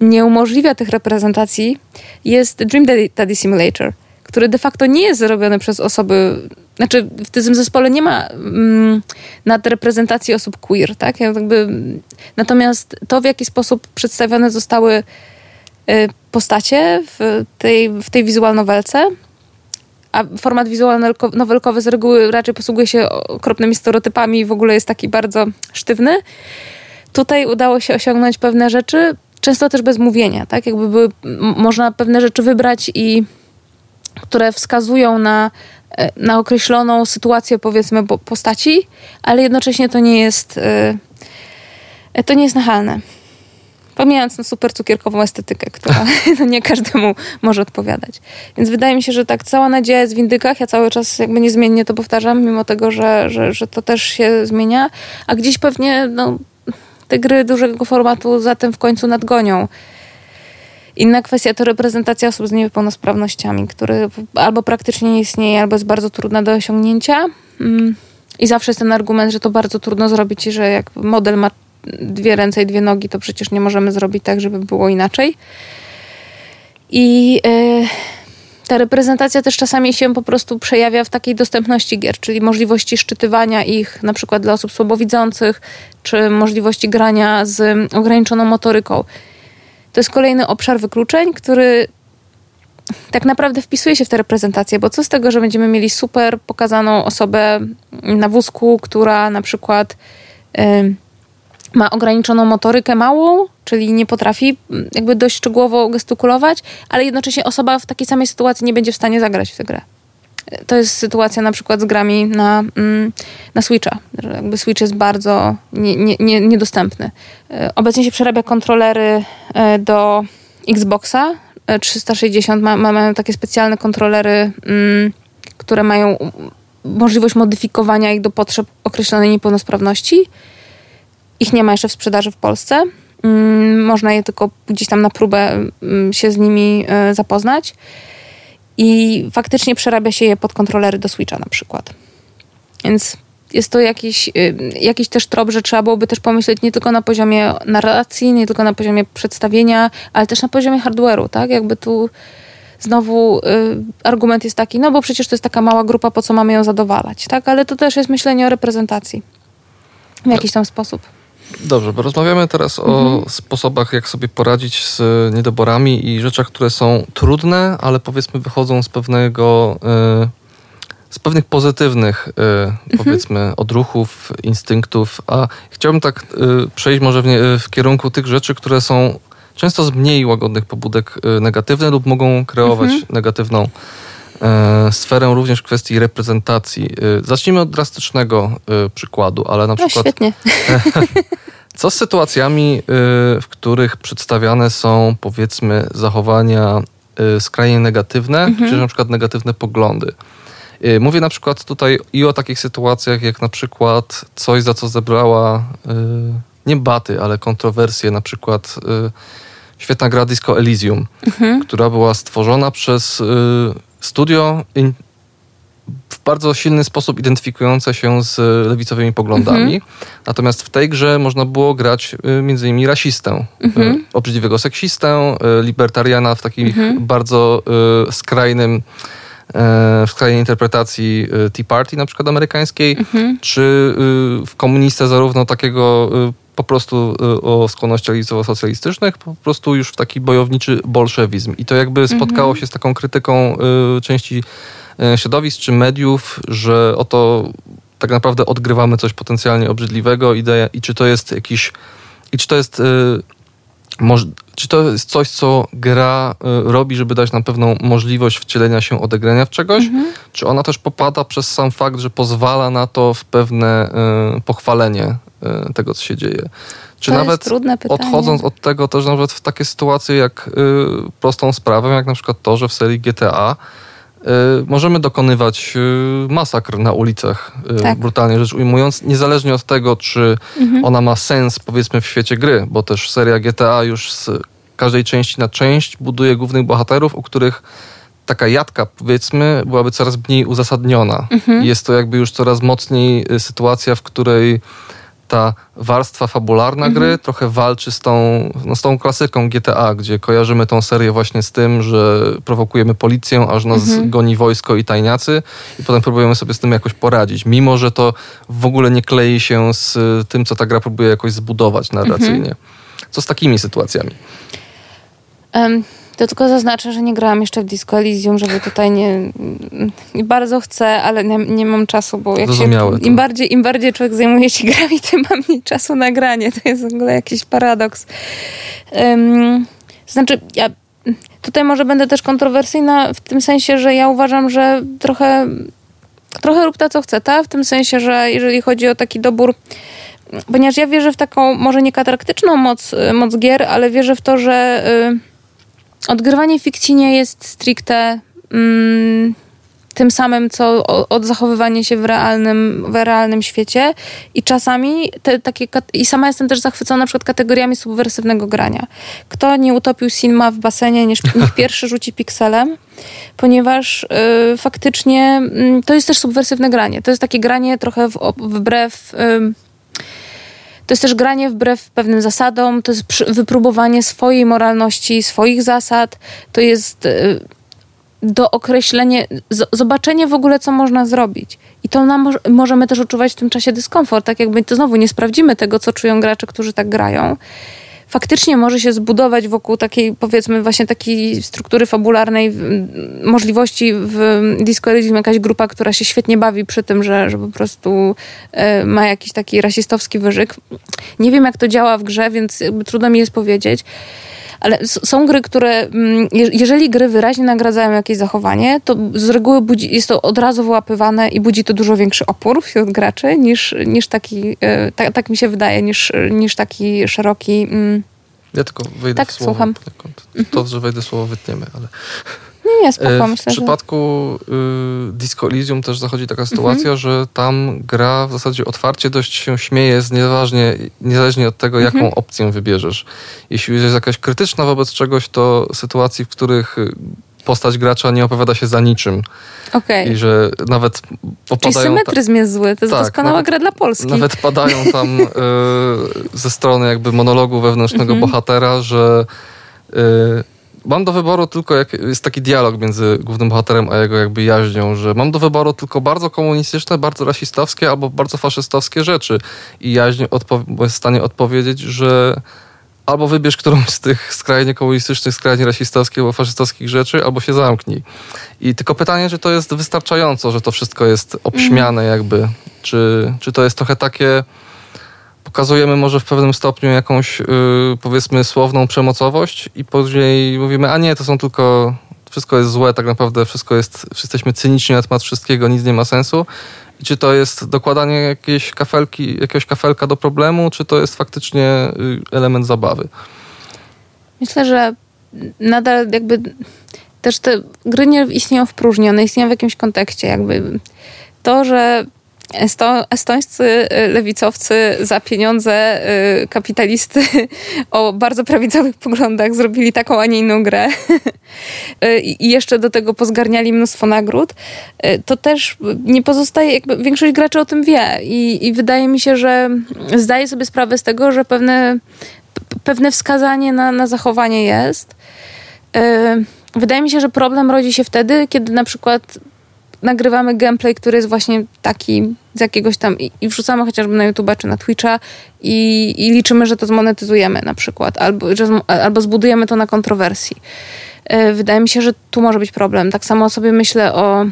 nie umożliwia tych reprezentacji, jest Dream Daddy Simulator, który de facto nie jest zrobiony przez osoby. Znaczy, w tym zespole nie ma mm, nadreprezentacji osób queer, tak? Jakby, natomiast to, w jaki sposób przedstawione zostały y, postacie w tej, w tej wizualnowelce, a format wizualno-nowelkowy z reguły raczej posługuje się okropnymi stereotypami i w ogóle jest taki bardzo sztywny. Tutaj udało się osiągnąć pewne rzeczy, często też bez mówienia, tak? Jakby były, można pewne rzeczy wybrać i które wskazują na, e, na określoną sytuację, powiedzmy, postaci, ale jednocześnie to nie jest e, to nie jest nachalne. Pomijając no, super cukierkową estetykę, która <laughs> no, nie każdemu może odpowiadać. Więc wydaje mi się, że tak cała nadzieja jest w indykach. Ja cały czas jakby niezmiennie to powtarzam, mimo tego, że, że, że to też się zmienia. A gdzieś pewnie no, te gry dużego formatu zatem w końcu nadgonią. Inna kwestia to reprezentacja osób z niepełnosprawnościami, który albo praktycznie nie istnieje, albo jest bardzo trudna do osiągnięcia. Mm. I zawsze jest ten argument, że to bardzo trudno zrobić, że jak model ma dwie ręce i dwie nogi, to przecież nie możemy zrobić tak, żeby było inaczej. I yy, ta reprezentacja też czasami się po prostu przejawia w takiej dostępności gier, czyli możliwości szczytywania ich na przykład dla osób słabowidzących, czy możliwości grania z ograniczoną motoryką. To jest kolejny obszar wykluczeń, który tak naprawdę wpisuje się w tę reprezentację, bo co z tego, że będziemy mieli super pokazaną osobę na wózku, która na przykład y, ma ograniczoną motorykę małą, czyli nie potrafi jakby dość szczegółowo gestykulować, ale jednocześnie osoba w takiej samej sytuacji nie będzie w stanie zagrać w tę grę. To jest sytuacja na przykład z grami na, mm, na Switcha. Jakby Switch jest bardzo nie, nie, nie, niedostępny. E, obecnie się przerabia kontrolery e, do Xboxa 360. Ma, mają takie specjalne kontrolery, mm, które mają możliwość modyfikowania ich do potrzeb określonej niepełnosprawności. Ich nie ma jeszcze w sprzedaży w Polsce. Mm, można je tylko gdzieś tam na próbę się z nimi e, zapoznać i faktycznie przerabia się je pod kontrolery do Switcha na przykład. Więc jest to jakiś, y, jakiś też trop, że trzeba byłoby też pomyśleć nie tylko na poziomie narracji, nie tylko na poziomie przedstawienia, ale też na poziomie hardware'u, tak? Jakby tu znowu y, argument jest taki, no bo przecież to jest taka mała grupa, po co mamy ją zadowalać, tak? Ale to też jest myślenie o reprezentacji w jakiś tam sposób. Dobrze, bo rozmawiamy teraz mhm. o sposobach, jak sobie poradzić z niedoborami i rzeczach, które są trudne, ale powiedzmy wychodzą z pewnego, y, z pewnych pozytywnych, y, mhm. powiedzmy, odruchów, instynktów. A chciałbym tak przejść może w, nie, w kierunku tych rzeczy, które są często z mniej łagodnych pobudek negatywne lub mogą kreować mhm. negatywną sferę również w kwestii reprezentacji. Zacznijmy od drastycznego przykładu, ale na no, przykład. Świetnie. <laughs> Co z sytuacjami, w których przedstawiane są, powiedzmy, zachowania skrajnie negatywne, mhm. czy na przykład negatywne poglądy? Mówię na przykład tutaj i o takich sytuacjach, jak na przykład coś, za co zebrała nie baty, ale kontrowersje, na przykład świetna gra Disco Elysium, mhm. która była stworzona przez studio w bardzo silny sposób identyfikujące się z lewicowymi poglądami. Mhm. Natomiast w tej grze można było grać y, między innymi rasistę, y, mhm. obrzydliwego seksistę, y, libertariana w takim mhm. bardzo skrajnym w skrajnej interpretacji Tea Party na przykład amerykańskiej, mhm. czy w komunistę zarówno takiego po prostu o skłonnościach lewicowo-socjalistycznych, po prostu już w taki bojowniczy bolszewizm. I to jakby spotkało mhm. się z taką krytyką części E, środowisk czy mediów, że oto tak naprawdę odgrywamy coś potencjalnie obrzydliwego i, i czy to jest jakiś, i czy to jest, czy to jest coś, co gra robi, żeby dać nam pewną możliwość wcielenia się, odegrania w czegoś, mhm. czy ona też popada przez sam fakt, że pozwala na to w pewne pochwalenie tego, co się dzieje. Czy to nawet odchodząc od tego też nawet w takie sytuacje jak prostą sprawę, jak na przykład to, że w serii GTA Y, możemy dokonywać y, masakr na ulicach, y, tak. brutalnie rzecz ujmując, niezależnie od tego, czy mhm. ona ma sens, powiedzmy, w świecie gry, bo też seria GTA już z każdej części na część buduje głównych bohaterów, u których taka jadka, powiedzmy, byłaby coraz mniej uzasadniona. Mhm. Jest to jakby już coraz mocniej y, sytuacja, w której ta warstwa fabularna mhm. gry trochę walczy z tą, no, z tą klasyką GTA, gdzie kojarzymy tą serię właśnie z tym, że prowokujemy policję, aż nas mhm. goni wojsko i tajniacy i potem próbujemy sobie z tym jakoś poradzić, mimo że to w ogóle nie klei się z tym, co ta gra próbuje jakoś zbudować narracyjnie. Mhm. Co z takimi sytuacjami? Um, to tylko zaznaczę, że nie grałam jeszcze w Disco Elysium, żeby tutaj nie... Bardzo chcę, ale nie, nie mam czasu, bo jak się, im, bardziej, im bardziej człowiek zajmuje się grami, <laughs> tym mam mniej czasu na granie. To jest w ogóle jakiś paradoks. Um, znaczy, ja tutaj może będę też kontrowersyjna w tym sensie, że ja uważam, że trochę trochę rób ta, co chce, ta? W tym sensie, że jeżeli chodzi o taki dobór ponieważ ja wierzę w taką, może nie kataraktyczną moc, moc gier, ale wierzę w to, że y, odgrywanie fikcji nie jest stricte mm, tym samym, co odzachowywanie się w realnym, w realnym świecie. I czasami te, takie, i sama jestem też zachwycona na przykład kategoriami subwersywnego grania. Kto nie utopił Sinma w basenie, niech, niech <laughs> pierwszy rzuci pikselem, ponieważ y, faktycznie y, to jest też subwersywne granie. To jest takie granie trochę w, wbrew... Y, to jest też granie wbrew pewnym zasadom, to jest wypróbowanie swojej moralności, swoich zasad, to jest y, dookreślenie, zobaczenie w ogóle, co można zrobić. I to nam możemy też odczuwać w tym czasie dyskomfort, tak jakby to znowu nie sprawdzimy tego, co czują gracze, którzy tak grają faktycznie może się zbudować wokół takiej, powiedzmy, właśnie takiej struktury fabularnej, możliwości w Disco Elysium jakaś grupa, która się świetnie bawi przy tym, że, że po prostu e, ma jakiś taki rasistowski wyżyk. Nie wiem, jak to działa w grze, więc trudno mi jest powiedzieć. Ale są gry, które, mm, jeżeli gry wyraźnie nagradzają jakieś zachowanie, to z reguły budzi, jest to od razu wyłapywane i budzi to dużo większy opór wśród graczy niż, niż taki, tak, tak mi się wydaje, niż, niż taki szeroki. Mm. Ja tylko wejdę tak, słowo. Słucham. To, że wejdę słowo wytniemy, ale... Nie, nie, spoko, e, myślę, W przypadku y, Disco Elysium też zachodzi taka sytuacja, mhm. że tam gra w zasadzie otwarcie dość się śmieje, niezależnie, niezależnie od tego, jaką mhm. opcję wybierzesz. Jeśli jest jakaś krytyczna wobec czegoś, to sytuacji, w których postać gracza nie opowiada się za niczym. Okay. I że nawet popadają... Czyli symetryzm jest zły, to jest tak, doskonała nawet, gra dla Polski. Nawet padają tam <laughs> y, ze strony jakby monologu wewnętrznego mm -hmm. bohatera, że y, mam do wyboru tylko, jak, jest taki dialog między głównym bohaterem a jego jakby jaźnią, że mam do wyboru tylko bardzo komunistyczne, bardzo rasistowskie albo bardzo faszystowskie rzeczy. I jaźń odpo- jest w stanie odpowiedzieć, że albo wybierz którąś z tych skrajnie komunistycznych, skrajnie rasistowskich albo faszystowskich rzeczy, albo się zamknij. I tylko pytanie, czy to jest wystarczająco, że to wszystko jest obśmiane jakby, czy, czy to jest trochę takie pokazujemy może w pewnym stopniu jakąś yy, powiedzmy słowną przemocowość i później mówimy, a nie, to są tylko wszystko jest złe, tak naprawdę wszystko jest, jesteśmy cyniczni na temat wszystkiego, nic nie ma sensu. I czy to jest dokładanie jakiejś kafelki, jakiegoś kafelka do problemu, czy to jest faktycznie y, element zabawy? Myślę, że nadal jakby też te gry nie istnieją w próżni, one istnieją w jakimś kontekście. Jakby to, że Esto, estońscy y, lewicowcy za pieniądze y, kapitalisty <laughs> o bardzo prawicowych poglądach zrobili taką, a nie inną grę <laughs> y, i jeszcze do tego pozgarniali mnóstwo nagród, to też nie pozostaje, jakby większość graczy o tym wie i, i wydaje mi się, że zdaje sobie sprawę z tego, że pewne, pewne wskazanie na, na zachowanie jest. Wydaje mi się, że problem rodzi się wtedy, kiedy na przykład nagrywamy gameplay, który jest właśnie taki z jakiegoś tam i, i wrzucamy chociażby na YouTube'a czy na Twitcha i, i, liczymy, że to zmonetyzujemy na przykład, albo, że, albo zbudujemy to na kontrowersji. E, wydaje mi się, że tu może być problem. Tak samo sobie myślę o,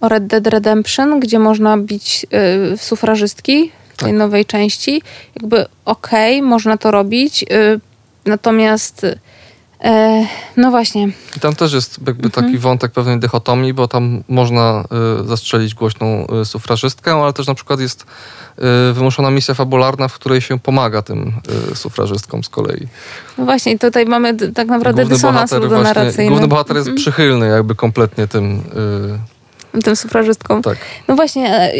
o Red Dead Redemption, gdzie można bić y, sufrażystki w tej tak. nowej części. Jakby okej, okay, można to robić, y, natomiast E, no właśnie. I tam też jest jakby mhm. taki wątek pewnej dychotomii, bo tam można y, zastrzelić głośną y, sufrażystkę, ale też na przykład jest wymuszona misja fabularna, w której się pomaga tym sufrażystkom z kolei. No właśnie, tutaj mamy tak naprawdę główny dysonans ludonarracyjny. Główny bohater jest mhm. przychylny jakby kompletnie tym tym sufrażystkom. Tak. No właśnie, e,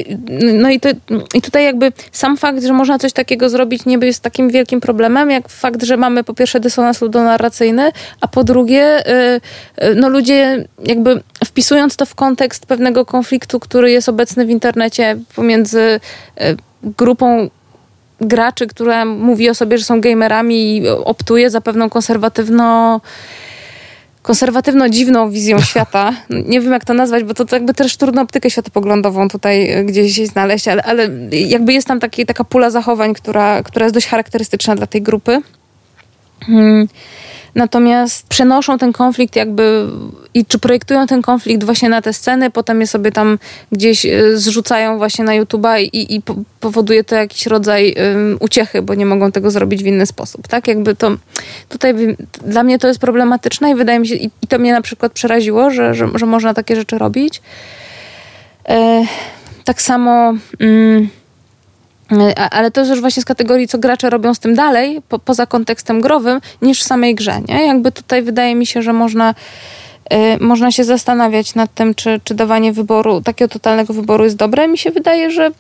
no i, to, i tutaj jakby sam fakt, że można coś takiego zrobić nie jest takim wielkim problemem, jak fakt, że mamy po pierwsze dysonans ludonarracyjny, a po drugie e, e, no ludzie jakby wpisując to w kontekst pewnego konfliktu, który jest obecny w internecie pomiędzy grupą graczy, która mówi o sobie, że są gamerami i optuje za pewną konserwatywno konserwatywno dziwną wizją <laughs> świata. Nie wiem, jak to nazwać, bo to, to jakby też trudno optykę światopoglądową tutaj e, gdzieś znaleźć, ale, ale jakby jest tam taki, taka pula zachowań, która, która jest dość charakterystyczna dla tej grupy. Hmm. Natomiast przenoszą ten konflikt jakby i czy projektują ten konflikt właśnie na te sceny, potem je sobie tam gdzieś e, zrzucają właśnie na YouTube'a i, i powoduje to jakiś rodzaj um, uciechy, bo nie mogą tego zrobić w inny sposób, tak? Jakby to tutaj dla mnie to jest problematyczne i wydaje mi się, i, i to mnie na przykład przeraziło, że, że, że można takie rzeczy robić. E, tak samo... Mm, ale to jest już właśnie z kategorii, co gracze robią z tym dalej, po, poza kontekstem growym, niż w samej grze. Nie? Jakby tutaj wydaje mi się, że można, y, można się zastanawiać nad tym, czy, czy dawanie wyboru, takiego totalnego wyboru jest dobre. Mi się wydaje, że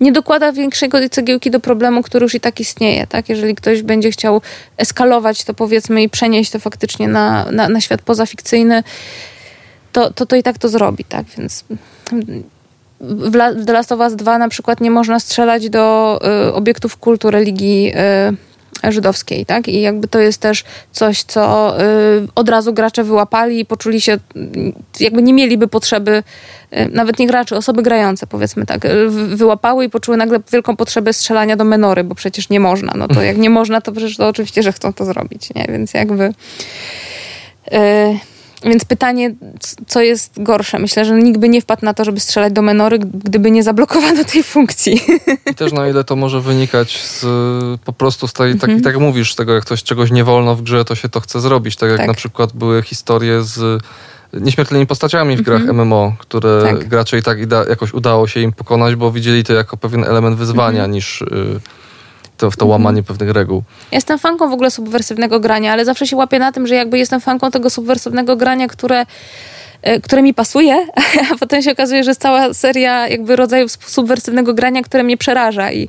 nie dokłada większego cegiełki do problemu, który już i tak istnieje. Tak? Jeżeli ktoś będzie chciał eskalować to powiedzmy i przenieść to faktycznie na, na, na świat pozafikcyjny, to, to, to i tak to zrobi. Tak? Więc w The Last of Us 2 na przykład nie można strzelać do y, obiektów kultu religii y, żydowskiej, tak? I jakby to jest też coś, co y, od razu gracze wyłapali i poczuli się, jakby nie mieliby potrzeby, y, nawet nie gracze, osoby grające, powiedzmy tak, y, wyłapały i poczuły nagle wielką potrzebę strzelania do menory, bo przecież nie można. No to jak nie można, to przecież to oczywiście, że chcą to zrobić, nie? Więc jakby... Y, więc pytanie, co jest gorsze? Myślę, że nikt by nie wpadł na to, żeby strzelać do menory, gdyby nie zablokowano tej funkcji. I też na ile to może wynikać z, po prostu z tej, tak, mhm. tak jak mówisz, tego jak ktoś czegoś nie wolno w grze, to się to chce zrobić. Tak jak tak. na przykład były historie z nieśmiertelnymi postaciami w grach. MMO, które tak. gracze i tak jakoś udało się im pokonać, bo widzieli to jako pewien element wyzwania mhm. niż... Y to, w to łamanie mhm. pewnych reguł. jestem fanką w ogóle subwersywnego grania, ale zawsze się łapię na tym, że jakby jestem fanką tego subwersywnego grania, które e, które mi pasuje, <laughs> a potem się okazuje, że jest cała seria jakby rodzajów subwersywnego grania, które mnie przeraża i,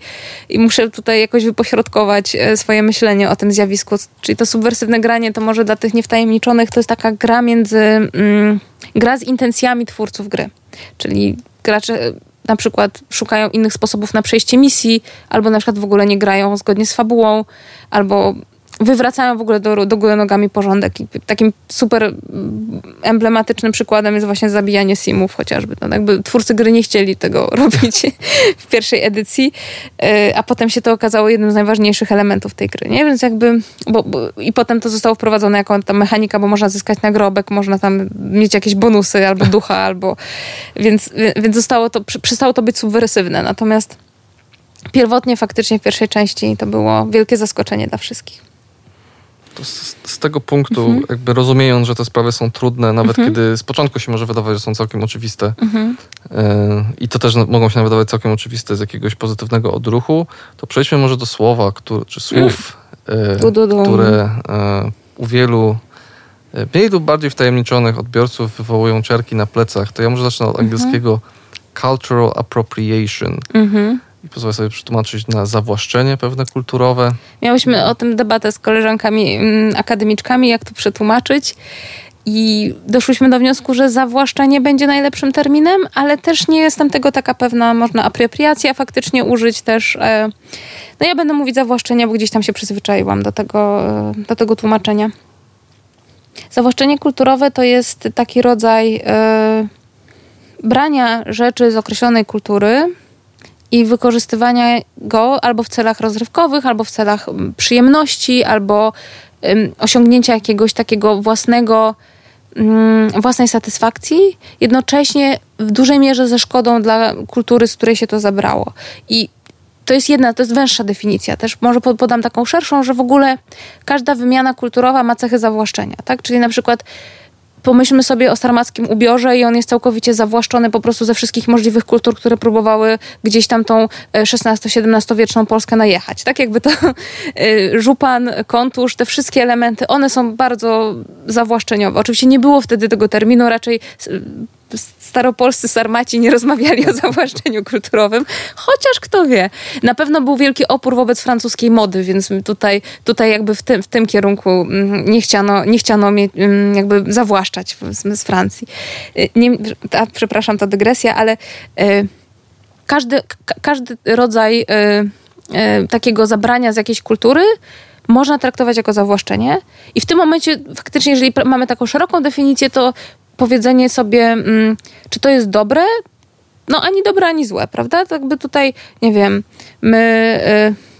i muszę tutaj jakoś wypośrodkować e, swoje myślenie o tym zjawisku. Czyli to subwersywne granie to może dla tych niewtajemniczonych to jest taka gra między... Mm, gra z intencjami twórców gry. Czyli gracze na przykład szukają innych sposobów na przejście misji, albo na przykład w ogóle nie grają zgodnie z fabułą, albo wywracają w ogóle do, do góry nogami porządek. I takim super emblematycznym przykładem jest właśnie zabijanie simów chociażby. No, jakby twórcy gry nie chcieli tego <laughs> robić w pierwszej edycji, e, a potem się to okazało jednym z najważniejszych elementów tej gry, nie? Więc jakby, bo, bo, i potem to zostało wprowadzone jako ta mechanika, bo można zyskać nagrobek, można tam mieć jakieś bonusy albo ducha, <laughs> albo, więc, więc zostało to, przestało to być subwersywne. Natomiast pierwotnie faktycznie w pierwszej części to było wielkie zaskoczenie dla wszystkich z, z, tego punktu, mhm. jakby rozumiejąc, że te sprawy są trudne, nawet mhm. kiedy z początku się może wydawać, że są całkiem oczywiste mhm. e, i to też mogą się wydawać całkiem oczywiste z jakiegoś pozytywnego odruchu, to przejdźmy może do słowa, który, czy słów, e, które e, u wielu mniej lub bardziej wtajemniczonych odbiorców wywołują ciarki na plecach. To ja może zacznę od mhm. angielskiego cultural appropriation. Mhm i pozwolę sobie przetłumaczyć na zawłaszczenie pewne kulturowe. Miałyśmy o tym debatę z koleżankami mm, akademiczkami, jak to przetłumaczyć. I doszłyśmy do wniosku, że zawłaszczenie będzie najlepszym terminem, ale też nie jestem tego taka pewna. Można apropriacja faktycznie użyć też. E, no ja będę mówić zawłaszczenie, bo gdzieś tam się przyzwyczaiłam do tego, e, do tego tłumaczenia. Zawłaszczenie kulturowe to jest taki rodzaj e, brania rzeczy z określonej kultury, i wykorzystywania go albo w celach rozrywkowych, albo w celach mm, przyjemności, albo osiągnięcia jakiegoś takiego własnego, um, własnej satysfakcji, jednocześnie w dużej mierze ze szkodą dla kultury, z której się to zabrało. I to jest jedna, to jest węższa definicja. Też może podam taką szerszą, że w ogóle każda wymiana kulturowa ma cechy zawłaszczenia, tak? Czyli na przykład pomyślmy sobie o sarmackim ubiorze i on jest całkowicie zawłaszczony po prostu ze wszystkich możliwych kultur, które próbowały gdzieś tam tą XVI-XVII e, wieczną Polskę najechać. Tak jakby to <laughs> e, żupan, kontusz, te wszystkie elementy, one są bardzo zawłaszczeniowe. Oczywiście nie było wtedy tego terminu, raczej staropolscy sarmaci nie rozmawiali o zawłaszczeniu kulturowym, chociaż kto wie. Na pewno był wielki opór wobec francuskiej mody, więc tutaj, tutaj jakby w tym, w tym kierunku mm, nie chciano, nie chciano mm, jakby zawłaszczać z, Francji. Y, nie, przepraszam, to dygresja, ale y, każdy, każdy rodzaj y, takiego zabrania z jakiejś kultury można traktować jako zawłaszczenie. I w tym momencie, faktycznie, jeżeli mamy taką szeroką definicję, to powiedzenie sobie, mm, czy to jest dobre, no ani dobre, ani złe, prawda? Tak by tutaj, nie wiem, my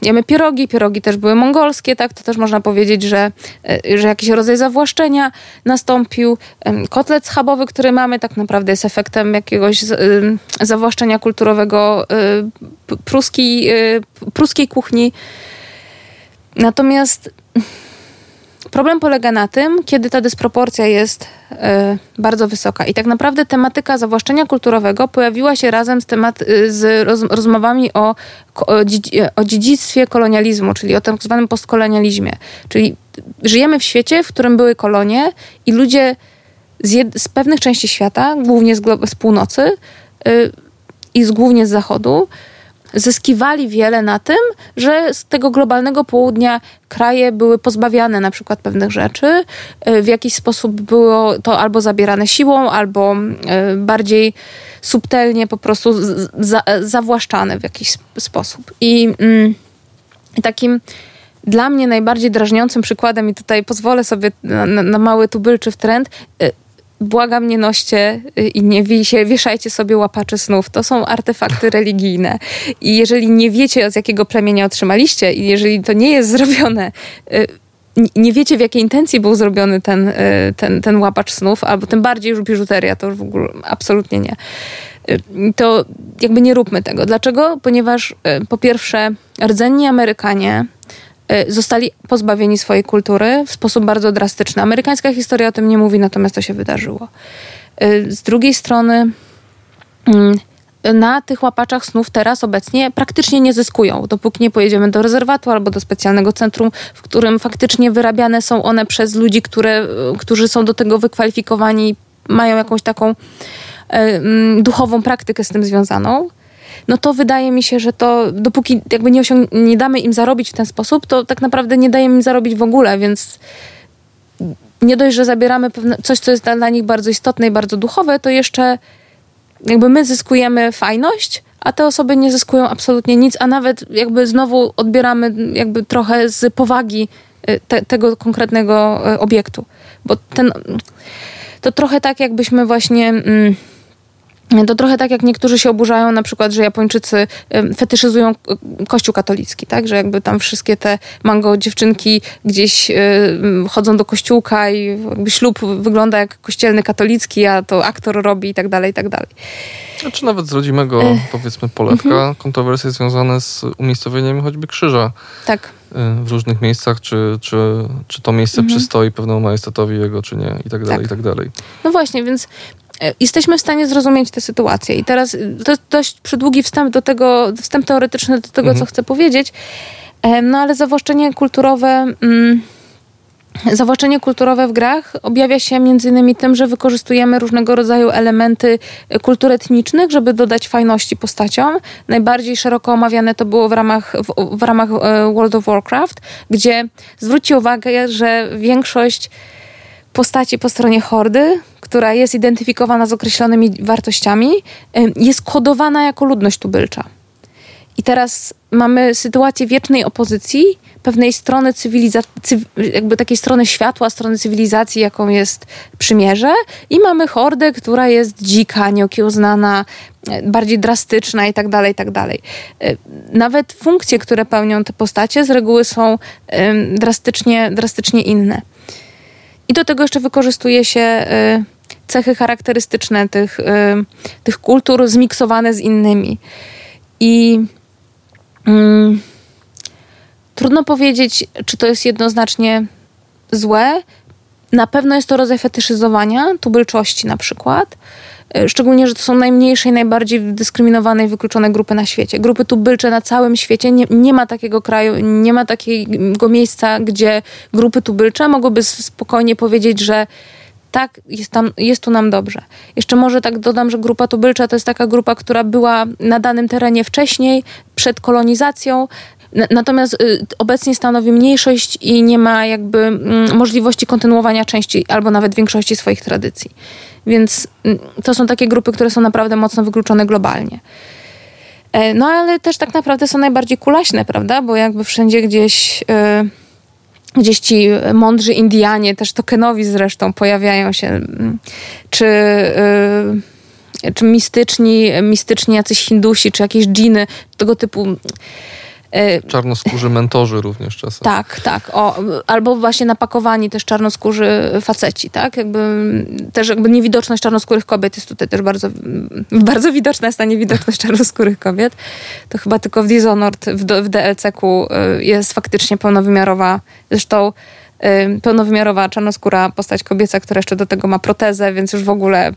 y, jemy pierogi, pierogi też były mongolskie, tak? To też można powiedzieć, że, y, że jakiś rodzaj zawłaszczenia nastąpił. Y, kotlet schabowy, który mamy, tak naprawdę jest efektem jakiegoś y, zawłaszczenia kulturowego y, pruskiej, y, pruskiej kuchni. Natomiast Problem polega na tym, kiedy ta dysproporcja jest y, bardzo wysoka. I tak naprawdę tematyka zawłaszczenia kulturowego pojawiła się razem z, temat, z roz, rozmowami o, o, o dziedzictwie kolonializmu, czyli o tak zwanym postkolonializmie. Czyli żyjemy w świecie, w którym były kolonie i ludzie z, jed, z pewnych części świata, głównie z, z północy y, i z, głównie z zachodu, zyskiwali wiele na tym, że z tego globalnego południa kraje były pozbawiane na przykład pewnych rzeczy. E, w jakiś sposób było to albo zabierane siłą, albo e, bardziej subtelnie po prostu za, zawłaszczane w jakiś sposób. I mm, takim dla mnie najbardziej drażniącym przykładem, i tutaj pozwolę sobie na, na mały tubylczy w trend, e, błagam nie noście y, i nie wisie, wieszajcie sobie łapacze snów. To są artefakty religijne. I jeżeli nie wiecie, z jakiego plemienia otrzymaliście i jeżeli to nie jest zrobione y, nie wiecie, w jakiej intencji był zrobiony ten, y, ten, ten łapacz snów, albo tym bardziej już biżuteria, to już w ogóle absolutnie nie. To jakby nie róbmy tego. Dlaczego? Ponieważ po pierwsze rdzenni Amerykanie zostali pozbawieni swojej kultury w sposób bardzo drastyczny. Amerykańska historia o tym nie mówi, natomiast to się wydarzyło. Y, z drugiej strony, mm, na tych łapaczach snów teraz obecnie praktycznie nie zyskują, dopóki nie pojedziemy do rezerwatu albo do specjalnego centrum, w którym faktycznie wyrabiane są one przez ludzi, które, y, którzy są do tego wykwalifikowani, mają jakąś taką mm, duchową praktykę z tym związaną no to wydaje mi się, że to dopóki jakby nie, osiąg- nie damy im zarobić w ten sposób, to tak naprawdę nie dajemy im zarobić w ogóle, więc nie dość, że zabieramy pewne, coś, co jest dla nich bardzo istotne i bardzo duchowe, to jeszcze jakby my zyskujemy fajność, a te osoby nie zyskują absolutnie nic, a nawet jakby znowu odbieramy jakby trochę z powagi y, te, tego konkretnego y, obiektu. Bo ten, to trochę tak jakbyśmy właśnie... Mm, to trochę tak jak niektórzy się oburzają na przykład, że Japończycy fetyszyzują kościół katolicki, tak? Że jakby tam wszystkie te mango dziewczynki gdzieś chodzą do kościółka i ślub wygląda jak kościelny katolicki, a to aktor robi i tak dalej, i tak dalej. Czy nawet z rodzimego, powiedzmy, polewka, mhm. kontrowersje związane z umiejscowieniem choćby krzyża. Tak. W różnych miejscach, czy, czy, czy to miejsce mhm. przystoi pewnemu majestatowi jego, czy nie, i tak dalej, tak. i tak dalej. No właśnie, więc E, jesteśmy w stanie zrozumieć tę sytuację. I teraz y, to jest dość przydługi wstęp do tego, wstęp teoretyczny do tego, mhm. co chcę powiedzieć. E, no ale zawłaszczenie kulturowe. Mm, Zawłaszczenie kulturowe w grach objawia się między innymi tym, że wykorzystujemy różnego rodzaju elementy e, kultur etnicznych, żeby dodać fajności postaciom. Najbardziej szeroko omawiane to było w ramach, w, w ramach World of Warcraft, gdzie zwróćcie uwagę, że większość postaci po stronie hordy, która jest identyfikowana z określonymi wartościami, jest kodowana jako ludność tubylcza. I teraz mamy sytuację wiecznej opozycji pewnej strony cywilizacji, jakby takiej strony światła, strony cywilizacji, jaką jest przymierze, i mamy hordę, która jest dzika, nieokiełznana, e, bardziej drastyczna i tak dalej, i tak dalej. E, nawet funkcje, które pełnią te postacie z reguły są drastycznie, drastycznie inne. I do tego jeszcze wykorzystuje się y, cechy charakterystyczne tych, y, tych kultur zmiksowane z innymi. I mm, trudno powiedzieć, czy to jest jednoznacznie złe. Na pewno jest to rodzaj fetyszyzowania, tubylczości na przykład. E, szczególnie, że to są najmniejsze i najbardziej dyskryminowane i wykluczone grupy na świecie. Grupy tubylcze na całym świecie. Nie, nie ma takiego kraju, nie ma takiego miejsca, gdzie grupy tubylcze mogłyby spokojnie powiedzieć, że tak, jest, tam, jest tu nam dobrze. Jeszcze może tak dodam, że grupa tubylcza to jest taka grupa, która była na danym terenie wcześniej, przed kolonizacją, Natomiast y, obecnie stanowi mniejszość i nie ma jakby mm, możliwości kontynuowania części albo nawet większości swoich tradycji. Więc mm, to są takie grupy, które są naprawdę mocno wykluczone globalnie. E, no ale też tak naprawdę są najbardziej kulaśne, prawda? Bo jakby wszędzie gdzieś, yy, gdzieś ci mądrzy Indianie, też tokenowi zresztą pojawiają się, mm, czy, yy, czy mistyczni, mistyczni jacyś Hindusi, czy jakieś dżiny, tego typu czarnoskórzy mentorzy również czasem. Tak, tak. O, albo właśnie napakowani też czarnoskórzy faceci, tak? Jakby, też jakby niewidoczność czarnoskórych kobiet jest tutaj też bardzo, bardzo widoczna jest ta niewidoczność czarnoskórych kobiet. To chyba tylko w Dishonored, w, w DLC-ku y, jest faktycznie pełnowymiarowa, zresztą y, pełnowymiarowa czarnoskóra postać kobieca, która jeszcze do tego ma protezę, więc już w ogóle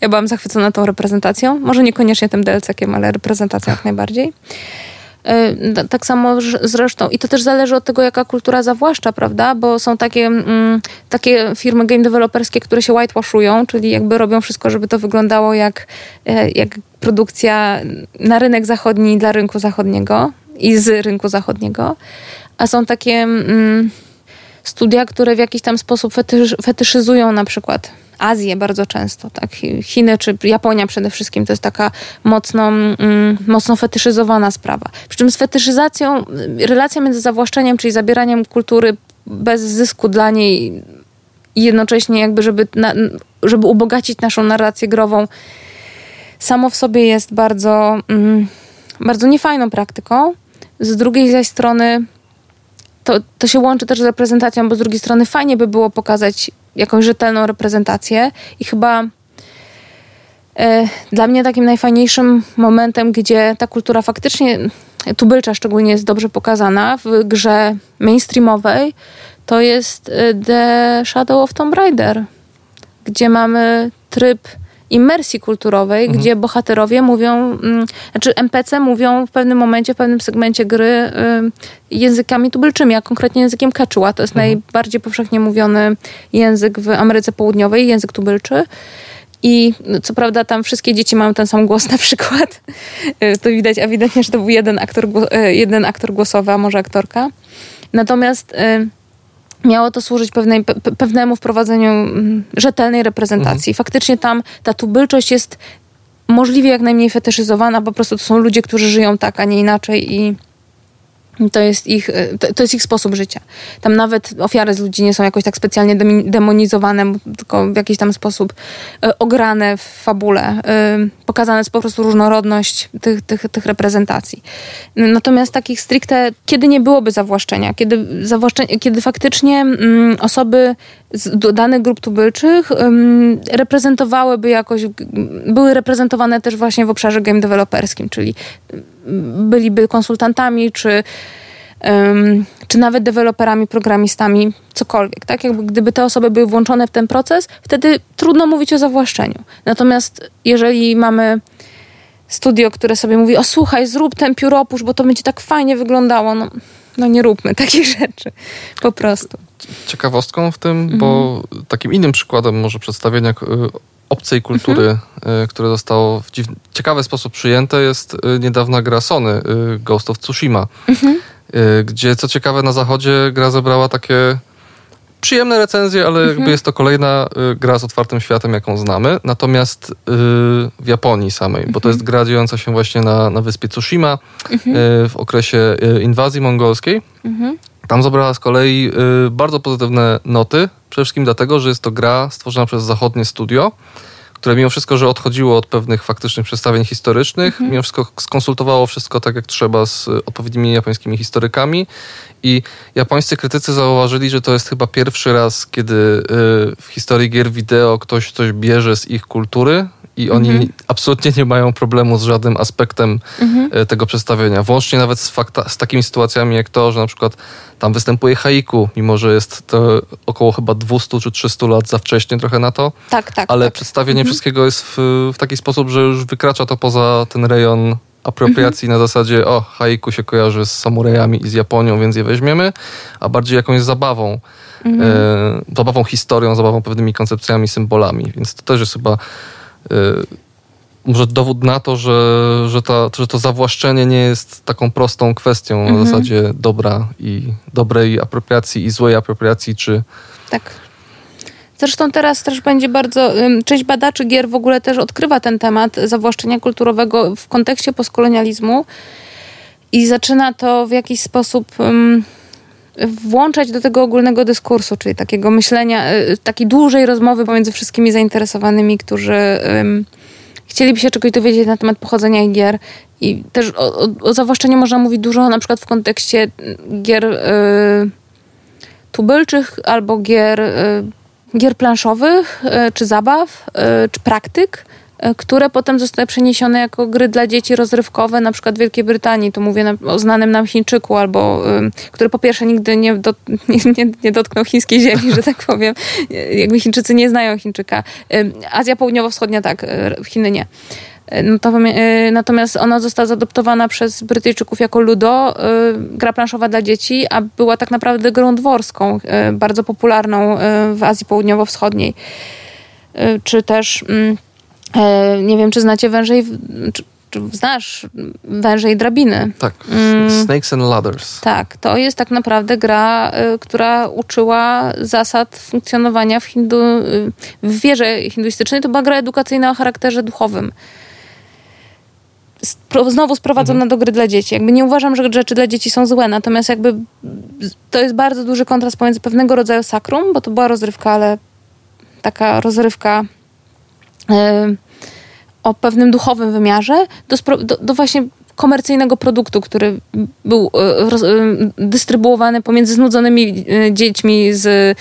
ja byłam zachwycona tą reprezentacją. Może niekoniecznie tym DLC-kiem, ale reprezentacją jak najbardziej. E, tak samo zresztą, i to też zależy od tego, jaka kultura zawłaszcza, prawda? Bo są takie, mm, takie firmy game developerskie, które się whitewashują, czyli jakby robią wszystko, żeby to wyglądało jak, e, jak produkcja na rynek zachodni dla rynku zachodniego i z rynku zachodniego. A są takie mm, studia, które w jakiś tam sposób fetysz, fetyszyzują na przykład Azję bardzo często, tak? Chiny czy Japonia przede wszystkim to jest taka mocno, mm, mocno fetyszyzowana sprawa. Przy czym z fetyszyzacją, relacja między zawłaszczeniem, czyli zabieraniem kultury bez zysku dla niej i jednocześnie jakby, żeby, na, żeby ubogacić naszą narrację grową, samo w sobie jest bardzo, mm, bardzo niefajną praktyką. Z drugiej zaś strony to, to się łączy też z reprezentacją, bo z drugiej strony fajnie by było pokazać jakąś rzetelną reprezentację i chyba e, dla mnie takim najfajniejszym momentem, gdzie ta kultura faktycznie, tubylcza szczególnie jest dobrze pokazana w grze mainstreamowej, to jest e, The Shadow of Tomb Raider, gdzie mamy tryb imersji kulturowej, mhm. gdzie bohaterowie mówią, mm, znaczy NPC mówią w pewnym momencie, w pewnym segmencie gry y, językami tubylczymi, a konkretnie językiem quechua. To jest mhm. najbardziej powszechnie mówiony język w Ameryce Południowej, język tubylczy. I no, co prawda tam wszystkie dzieci mają ten sam głos na przykład. <laughs> Y, to widać ewidentnie, że to był jeden aktor, y, jeden aktor głosowy, a może aktorka. Natomiast miało to służyć pewnej, pe, pewnemu wprowadzeniu mm, rzetelnej reprezentacji. Mhm. Faktycznie tam ta tubylczość jest możliwie jak najmniej fetyszyzowana, po prostu to są ludzie, którzy żyją tak, a nie inaczej i to jest, ich, e, to jest ich sposób życia. Tam nawet ofiary z ludzi nie są jakoś tak specjalnie demonizowane, tylko w jakiś tam sposób e, ograne w fabule. E, pokazana jest po prostu różnorodność tych, tych, tych reprezentacji. Natomiast takich stricte, kiedy nie byłoby zawłaszczenia, kiedy, zawłaszczenie, kiedy faktycznie mm, osoby z danych grup tubylczych reprezentowałyby jakoś, były reprezentowane też właśnie w obszarze game developerskim, czyli byliby konsultantami, czy, um, czy nawet deweloperami, programistami, cokolwiek. Tak? Jakby gdyby te osoby były włączone w ten proces, wtedy trudno mówić o zawłaszczeniu. Natomiast jeżeli mamy studio, które sobie mówi, o słuchaj, zrób ten pióropusz, bo to będzie tak fajnie wyglądało, no, no nie róbmy <laughs> takich rzeczy, po prostu. Ciekawostką w tym, mhm. bo takim innym przykładem może przedstawienia y, obcej kultury, mhm. Y, które zostało w ciekawy sposób przyjęte, jest y, niedawna gra Sony, Ghost of Tsushima, mhm. gdzie co ciekawe na zachodzie gra zebrała takie przyjemne recenzje, ale mhm. jakby jest to kolejna gra z otwartym światem, jaką znamy. Natomiast w Japonii samej, bo to jest gra dziejąca się właśnie na, na wyspie Tsushima w okresie inwazji mongolskiej. Tam zebrała z kolei y, bardzo pozytywne noty, przede wszystkim dlatego, że jest to gra stworzona przez zachodnie studio, które mimo wszystko, że odchodziło od pewnych faktycznych przedstawień historycznych, mhm. mimo wszystko skonsultowało wszystko tak jak trzeba z odpowiednimi japońskimi historykami. I japońscy krytycy zauważyli, że to jest chyba pierwszy raz, kiedy y, w historii gier wideo ktoś coś bierze z ich kultury i oni mhm. absolutnie nie mają problemu z żadnym aspektem mhm. E, tego przedstawienia. Włącznie nawet z, fakta, z takimi sytuacjami jak to, że na przykład tam występuje haiku, mimo że jest to około chyba 200 czy 300 lat za wcześnie trochę na to. Tak, tak. Ale tak. przedstawienie mhm. wszystkiego jest w, w taki sposób, że już wykracza to poza ten rejon apropriacji mhm. na zasadzie o, haiku się kojarzy z samurajami i z Japonią, więc je weźmiemy, a bardziej jakąś zabawą. Mhm. E, zabawą historią, zabawą pewnymi koncepcjami, symbolami. Więc to też jest chyba e, może dowód na to, że, że, ta, że to zawłaszczenie nie jest taką prostą kwestią mhm. na zasadzie dobra i dobrej apropriacji i złej apropriacji, czy... Tak. Zresztą teraz też będzie bardzo, część badaczy gier w ogóle też odkrywa ten temat zawłaszczenia kulturowego w kontekście postkolonializmu i zaczyna to w jakiś sposób um, włączać do tego ogólnego dyskursu, czyli takiego myślenia, y, takiej dłużej rozmowy pomiędzy wszystkimi zainteresowanymi, którzy um, chcieliby się czegoś dowiedzieć na temat pochodzenia gier. I też o, o, o zawłaszczeniu można mówić dużo na przykład w kontekście gier y, tubylczych albo gier, y, gier planszowych, y, czy zabaw, y, czy praktyk które potem zostały przeniesione jako gry dla dzieci rozrywkowe, na przykład w Wielkiej Brytanii, tu mówię o znanym nam Chińczyku, albo który po pierwsze nigdy nie, do, <laughs> nie, nie, nie, dotknął chińskiej ziemi, że tak powiem. Jakby Chińczycy nie znają Chińczyka. Azja Południowo-Wschodnia tak, e, Chiny nie. E, natomiast ona została zaadoptowana przez Brytyjczyków jako Ludo, gra planszowa dla dzieci, a była tak naprawdę grą dworską, bardzo popularną w Azji Południowo-Wschodniej. Czy też mm, E, nie wiem, czy znacie wężej, czy, czy znasz wężej drabiny. Tak, mm. Snakes and Ladders. Tak, to jest tak naprawdę gra, y, która uczyła zasad funkcjonowania w, hindu, y, w wierze hinduistycznej. To była gra edukacyjna o charakterze duchowym. Znowu sprowadzona mhm. do gry dla dzieci. Jakby nie uważam, że rzeczy dla dzieci są złe, natomiast jakby to jest bardzo duży kontrast pomiędzy pewnego rodzaju sakrum, bo to była rozrywka, ale taka rozrywka o pewnym duchowym wymiarze do, do, do właśnie komercyjnego produktu, który był e, roz, e, dystrybuowany pomiędzy znudzonymi e, dziećmi z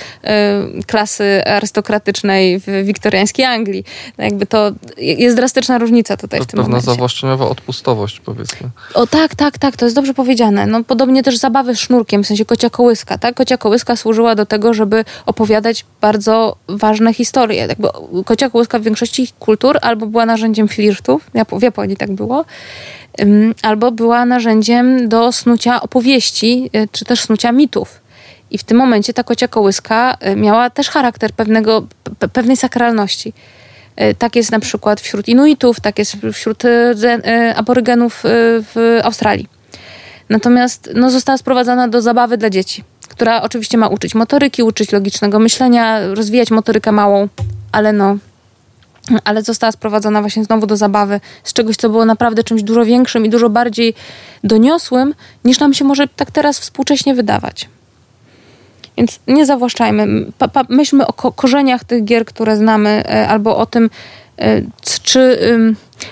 klasy arystokratycznej w wiktoriańskiej Anglii. No jakby to jest drastyczna różnica tutaj to w tym pewna momencie. zawłaszczeniowa odpustowość, powiedzmy. O tak, tak, tak, to jest dobrze powiedziane. No, podobnie też zabawy sznurkiem, w sensie kocia kołyska. Tak? Kocia kołyska służyła do tego, żeby opowiadać bardzo ważne historie. Jakby kocia kołyska w większości kultur albo była narzędziem flirtu, w Japonii tak było, albo była narzędziem do snucia opowieści, e, czy też snucia mitów. I w tym momencie ta kocia kołyska e, miała też charakter pewnego, pewnej sakralności. E, tak jest na przykład wśród Inuitów, tak jest wśród aborygenów w Australii. Natomiast no, została sprowadzana do zabawy dla dzieci, która oczywiście ma uczyć motoryki, uczyć logicznego myślenia, rozwijać motorykę małą, ale no, ale została sprowadzona właśnie znowu do zabawy, z czegoś, co było naprawdę czymś dużo większym i dużo bardziej doniosłym, niż nam się może tak teraz współcześnie wydawać. Więc nie zawłaszczajmy. Pa, pa, myślmy o ko korzeniach tych gier, które znamy, e, albo o tym, e, czy,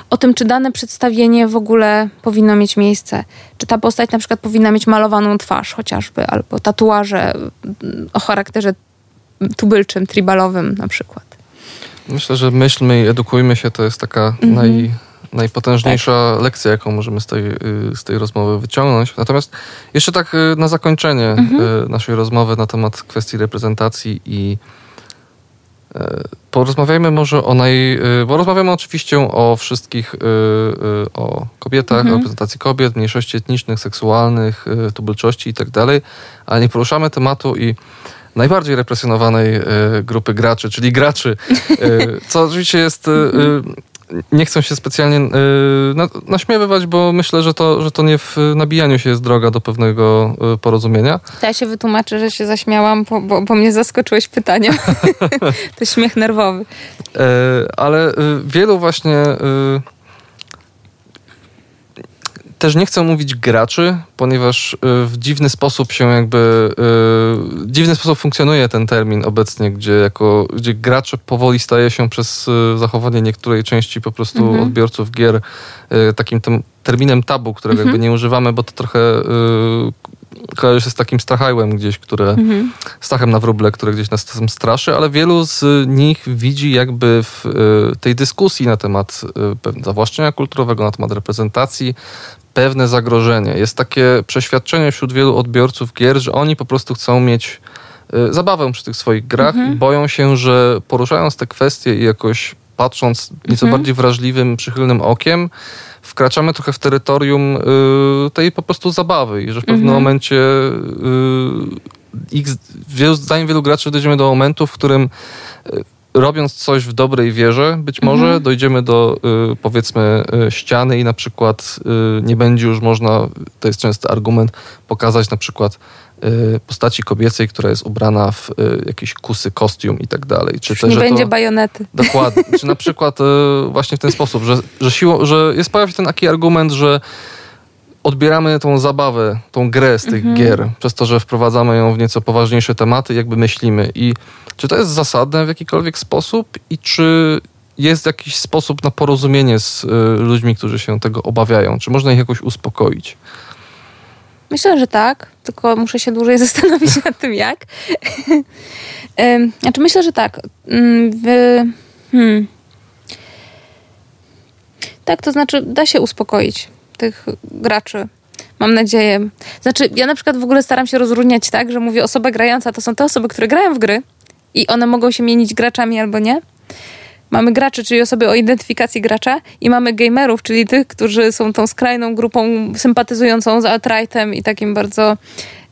o tym, czy dane przedstawienie w ogóle powinno mieć miejsce. Czy ta postać na przykład powinna mieć malowaną twarz chociażby, albo tatuaże o charakterze tubylczym, tribalowym na przykład. Myślę, że myślmy i edukujmy się to jest taka mhm. naj, najpotężniejsza tak. lekcja, jaką możemy z tej, y, z tej rozmowy wyciągnąć. Natomiast jeszcze tak y, na zakończenie mhm. Y, naszej rozmowy na temat kwestii reprezentacji i porozmawiajmy może o naj... Bo rozmawiamy oczywiście o wszystkich, o kobietach, mhm. o reprezentacji kobiet, mniejszości etnicznych, seksualnych, tubylczości i tak dalej, ale nie poruszamy tematu i najbardziej represjonowanej e, grupy graczy, czyli graczy, e, <laughs> co oczywiście jest e, nie chcę się specjalnie naśmiewywać, bo myślę, że to, że to nie w nabijaniu się jest droga do pewnego porozumienia. Ja się wytłumaczę, że się zaśmiałam, bo, bo, bo mnie zaskoczyłeś pytaniem. <laughs> to śmiech nerwowy. Ale wielu właśnie też nie chcę mówić graczy, ponieważ y, w dziwny sposób się jakby, y, w dziwny sposób funkcjonuje ten termin obecnie, gdzie jako, gdzie gracze powoli staje się przez y, zachowanie niektórej części po prostu mhm. odbiorców gier takim tym terminem tabu, którego mhm. jakby nie używamy, bo to trochę kojarzy się z takim strachajłem gdzieś, które, mhm. strachem na wróble, które gdzieś nas czasem straszy, ale wielu z nich widzi jakby w tej dyskusji na temat zawłaszczenia kulturowego, na temat reprezentacji, pewne zagrożenie. Jest takie przeświadczenie wśród wielu odbiorców gier, że oni po prostu chcą mieć y, zabawę przy tych swoich grach mhm. i boją się, że poruszając te kwestie i jakoś patrząc nieco mhm. bardziej wrażliwym, przychylnym okiem, wkraczamy trochę w terytorium y, tej po prostu zabawy i że w pewnym mhm. momencie y, ich, zdaniem wielu graczy dojdziemy do momentu, w którym y, robiąc coś w dobrej wierze, być może mhm. dojdziemy do y, powiedzmy y, ściany i na przykład y, nie będzie już można, to jest częsty argument, pokazać na przykład postaci kobiecej, która jest ubrana w y, jakiś kusy kostium i tak dalej. Czy też, nie będzie to, bajonety. Dokładnie. Czy na przykład y, właśnie w ten sposób, że, że, siło, że jest pojawia się ten taki argument, że odbieramy tą zabawę, tą grę z tych mhm. gier, przez to, że wprowadzamy ją w nieco poważniejsze tematy, jakby myślimy. I czy to jest zasadne w jakikolwiek sposób i czy jest jakiś sposób na porozumienie z y, ludźmi, którzy się tego obawiają? Czy można ich jakoś uspokoić? Myślę, że tak, tylko muszę się dłużej <laughs> zastanowić nad tym, jak. <laughs> znaczy, myślę, że tak. Mm, hmm. Tak, to znaczy, da się uspokoić tych graczy. Mam nadzieję. Znaczy, ja na przykład w ogóle staram się rozróżniać tak, że mówię osoba grająca to są te osoby, które grają w gry i one mogą się mienić graczami albo nie. Mamy graczy, czyli osoby o identyfikacji gracza i mamy gamerów, czyli tych, którzy są tą skrajną grupą sympatyzującą z alt-rightem i takim bardzo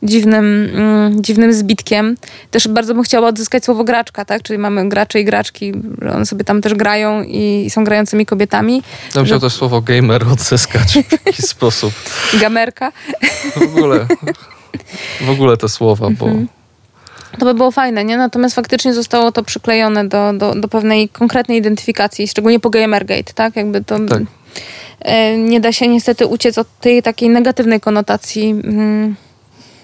dziwnym, mm, dziwnym zbitkiem. Też bardzo bym chciała odzyskać słowo graczka, tak? Czyli mamy gracze i graczki, że one sobie tam też grają i są grającymi kobietami. Ja bym chciał też słowo gamer odzyskać w jakiś sposób. <laughs> Gamerka. W ogóle, w ogóle te słowa, bo... Mhm. To by było fajne, nie? Natomiast faktycznie zostało to przyklejone do, do, do pewnej konkretnej identyfikacji, szczególnie po Gamergate, tak? Jakby to... Tak. E, nie da się niestety uciec od tej takiej negatywnej konotacji. Mm.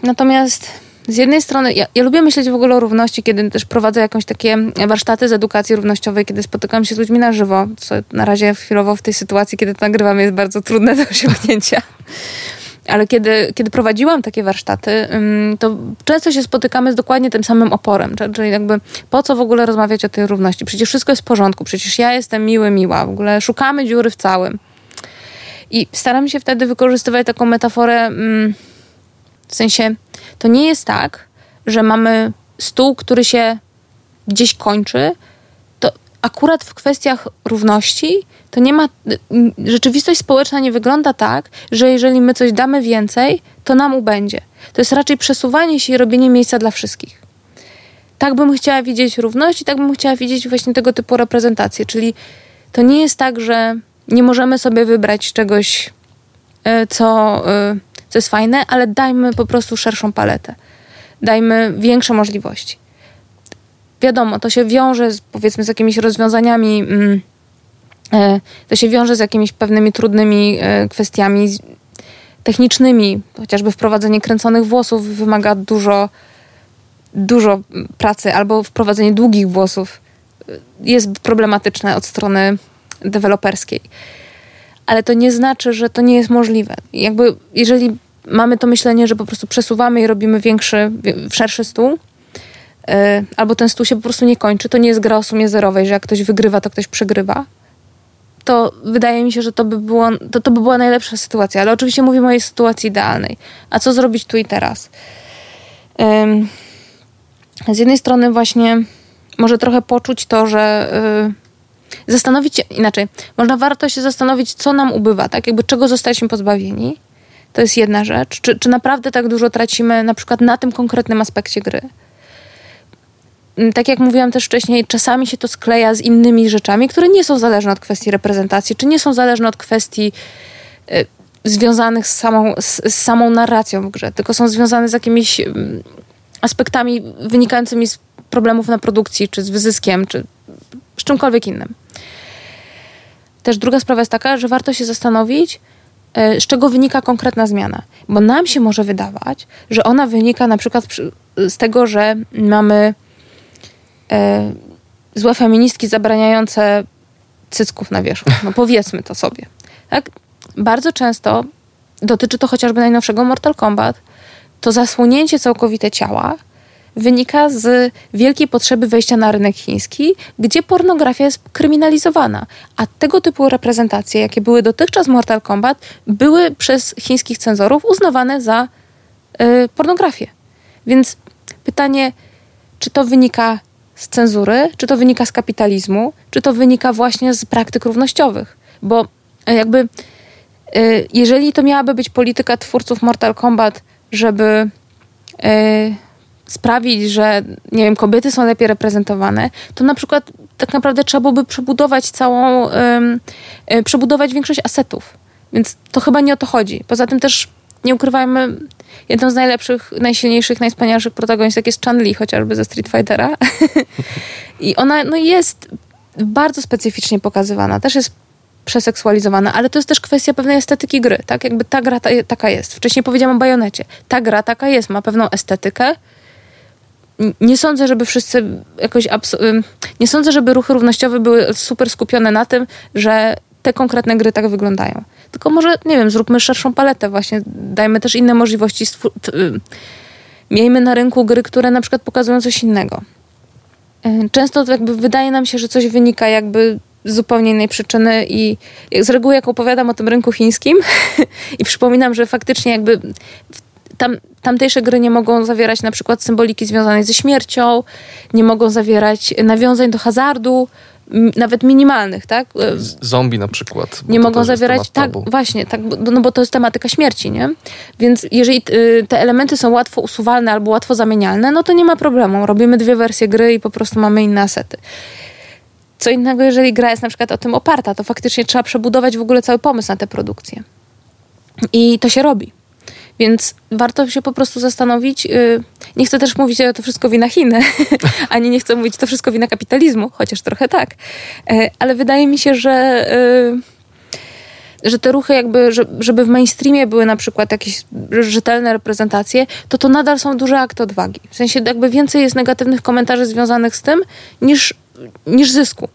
Natomiast z jednej strony, ja, ja, lubię myśleć w ogóle o równości, kiedy też prowadzę jakąś takie warsztaty z edukacji równościowej, kiedy spotykam się z ludźmi na żywo, co na razie chwilowo w tej sytuacji, kiedy to nagrywam, jest bardzo trudne do osiągnięcia. Ale kiedy, kiedy prowadziłam takie warsztaty, to często się spotykamy z dokładnie tym samym oporem. Czyli jakby po co w ogóle rozmawiać o tej równości? Przecież wszystko jest w porządku, przecież ja jestem miły, miła, w ogóle szukamy dziury w całym. I staram się wtedy wykorzystywać taką metaforę, w sensie to nie jest tak, że mamy stół, który się gdzieś kończy, akurat w kwestiach równości to nie ma. Rzeczywistość społeczna nie wygląda tak, że jeżeli my coś damy więcej, to nam ubędzie. To jest raczej przesuwanie się i robienie miejsca dla wszystkich. Tak bym chciała widzieć równość i tak bym chciała widzieć właśnie tego typu reprezentację. Czyli to nie jest tak, że nie możemy sobie wybrać czegoś, e, co, e, co jest fajne, ale dajmy po prostu szerszą paletę. Dajmy większe możliwości. Wiadomo, to się wiąże z, powiedzmy z jakimiś rozwiązaniami. Mm, E, to się wiąże z jakimiś pewnymi trudnymi e, kwestiami technicznymi. Chociażby wprowadzenie kręconych włosów wymaga dużo, dużo pracy, albo wprowadzenie długich włosów e, jest problematyczne od strony deweloperskiej. Ale to nie znaczy, że to nie jest możliwe. Jakby, jeżeli mamy to myślenie, że po prostu przesuwamy i robimy większy, szerszy stół, albo ten stół się po prostu nie kończy, to nie jest gra o sumie zerowej, że jak ktoś wygrywa, to ktoś przegrywa to wydaje mi się, że to by, było, to, to by była najlepsza sytuacja. Ale oczywiście mówimy o jej sytuacji idealnej. A co zrobić tu i teraz? Z jednej strony właśnie może trochę poczuć to, że yy, zastanowić się inaczej. Można warto się zastanowić, co nam ubywa, tak? Jakby czego zostaliśmy pozbawieni. To jest jedna rzecz. Czy, czy naprawdę tak dużo tracimy na przykład na tym konkretnym aspekcie gry? Mm, tak jak mówiłam też wcześniej, czasami się to skleja z innymi rzeczami, które nie są zależne od kwestii reprezentacji, czy nie są zależne od kwestii y, związanych z samą, z, samą narracją w grze, tylko są związane z jakimiś y, aspektami wynikającymi z problemów na produkcji, czy z wyzyskiem, czy z czymkolwiek innym. Też druga sprawa jest taka, że warto się zastanowić, y, z czego wynika konkretna zmiana. Bo nam się może wydawać, że ona wynika na przykład z tego, że mamy e, złe feministki zabraniające cycków na wierzchu. No powiedzmy to sobie. Tak? Bardzo często dotyczy to chociażby najnowszego Mortal Kombat. To zasłonięcie całkowite ciała wynika z wielkiej potrzeby wejścia na rynek chiński, gdzie pornografia jest kryminalizowana. A tego typu reprezentacje, jakie były dotychczas Mortal Kombat, były przez chińskich cenzorów uznawane za y, pornografię. Więc pytanie, czy to wynika z cenzury, czy to wynika z kapitalizmu, czy to wynika właśnie z praktyk równościowych. Bo e, jakby e, jeżeli to miałaby być polityka twórców Mortal Kombat, żeby e, sprawić, że nie wiem, kobiety są lepiej reprezentowane, to na przykład tak naprawdę trzeba byłoby przebudować całą, przebudować większość asetów. Więc to chyba nie o to chodzi. Poza tym też nie ukrywajmy, jedną z najlepszych, najsilniejszych, najwspanialszych protagonistek jest Chan Li, chociażby ze Street Fightera. <laughs> I ona no, jest bardzo specyficznie pokazywana. Też jest przeseksualizowana, ale to jest też kwestia pewnej estetyki gry, tak? Jakby ta gra ta, taka jest. Wcześniej powiedziałam o bajonecie. Ta gra taka jest, ma pewną estetykę. Nie sądzę, żeby wszyscy jakoś... Nie sądzę, żeby ruchy równościowe były super skupione na tym, że te konkretne gry tak wyglądają. Tylko może, nie wiem, zróbmy szerszą paletę właśnie, dajmy też inne możliwości. Y, miejmy na rynku gry, które na przykład pokazują coś innego. Y, często jakby wydaje nam się, że coś wynika jakby z zupełnie innej przyczyny i z reguły jak opowiadam o tym rynku chińskim <laughs> i przypominam, że faktycznie jakby tam, tamtejsze gry nie mogą zawierać na przykład symboliki związanej ze śmiercią, nie mogą zawierać nawiązań do hazardu, nawet minimalnych, tak? Zombie na przykład. Nie mogą zawierać, tak, właśnie, tak, no bo to jest tematyka śmierci, nie? Więc jeżeli y, te elementy są łatwo usuwalne albo łatwo zamienialne, no to nie ma problemu. Robimy dwie wersje gry i po prostu mamy inne asety. Co innego, jeżeli gra jest na przykład o tym oparta, to faktycznie trzeba przebudować w ogóle cały pomysł na tę produkcję. I to się robi. Więc warto się po prostu zastanowić. Nie chcę też mówić, że to wszystko wina Chin, <laughs> ani nie chcę mówić, że to wszystko wina kapitalizmu, chociaż trochę tak. E, ale wydaje mi się, że y, że te ruchy jakby, żeby w mainstreamie były na przykład jakieś rzetelne reprezentacje, to to nadal są duże akty odwagi. W sensie jakby więcej jest negatywnych komentarzy związanych z tym niż, niż zysku.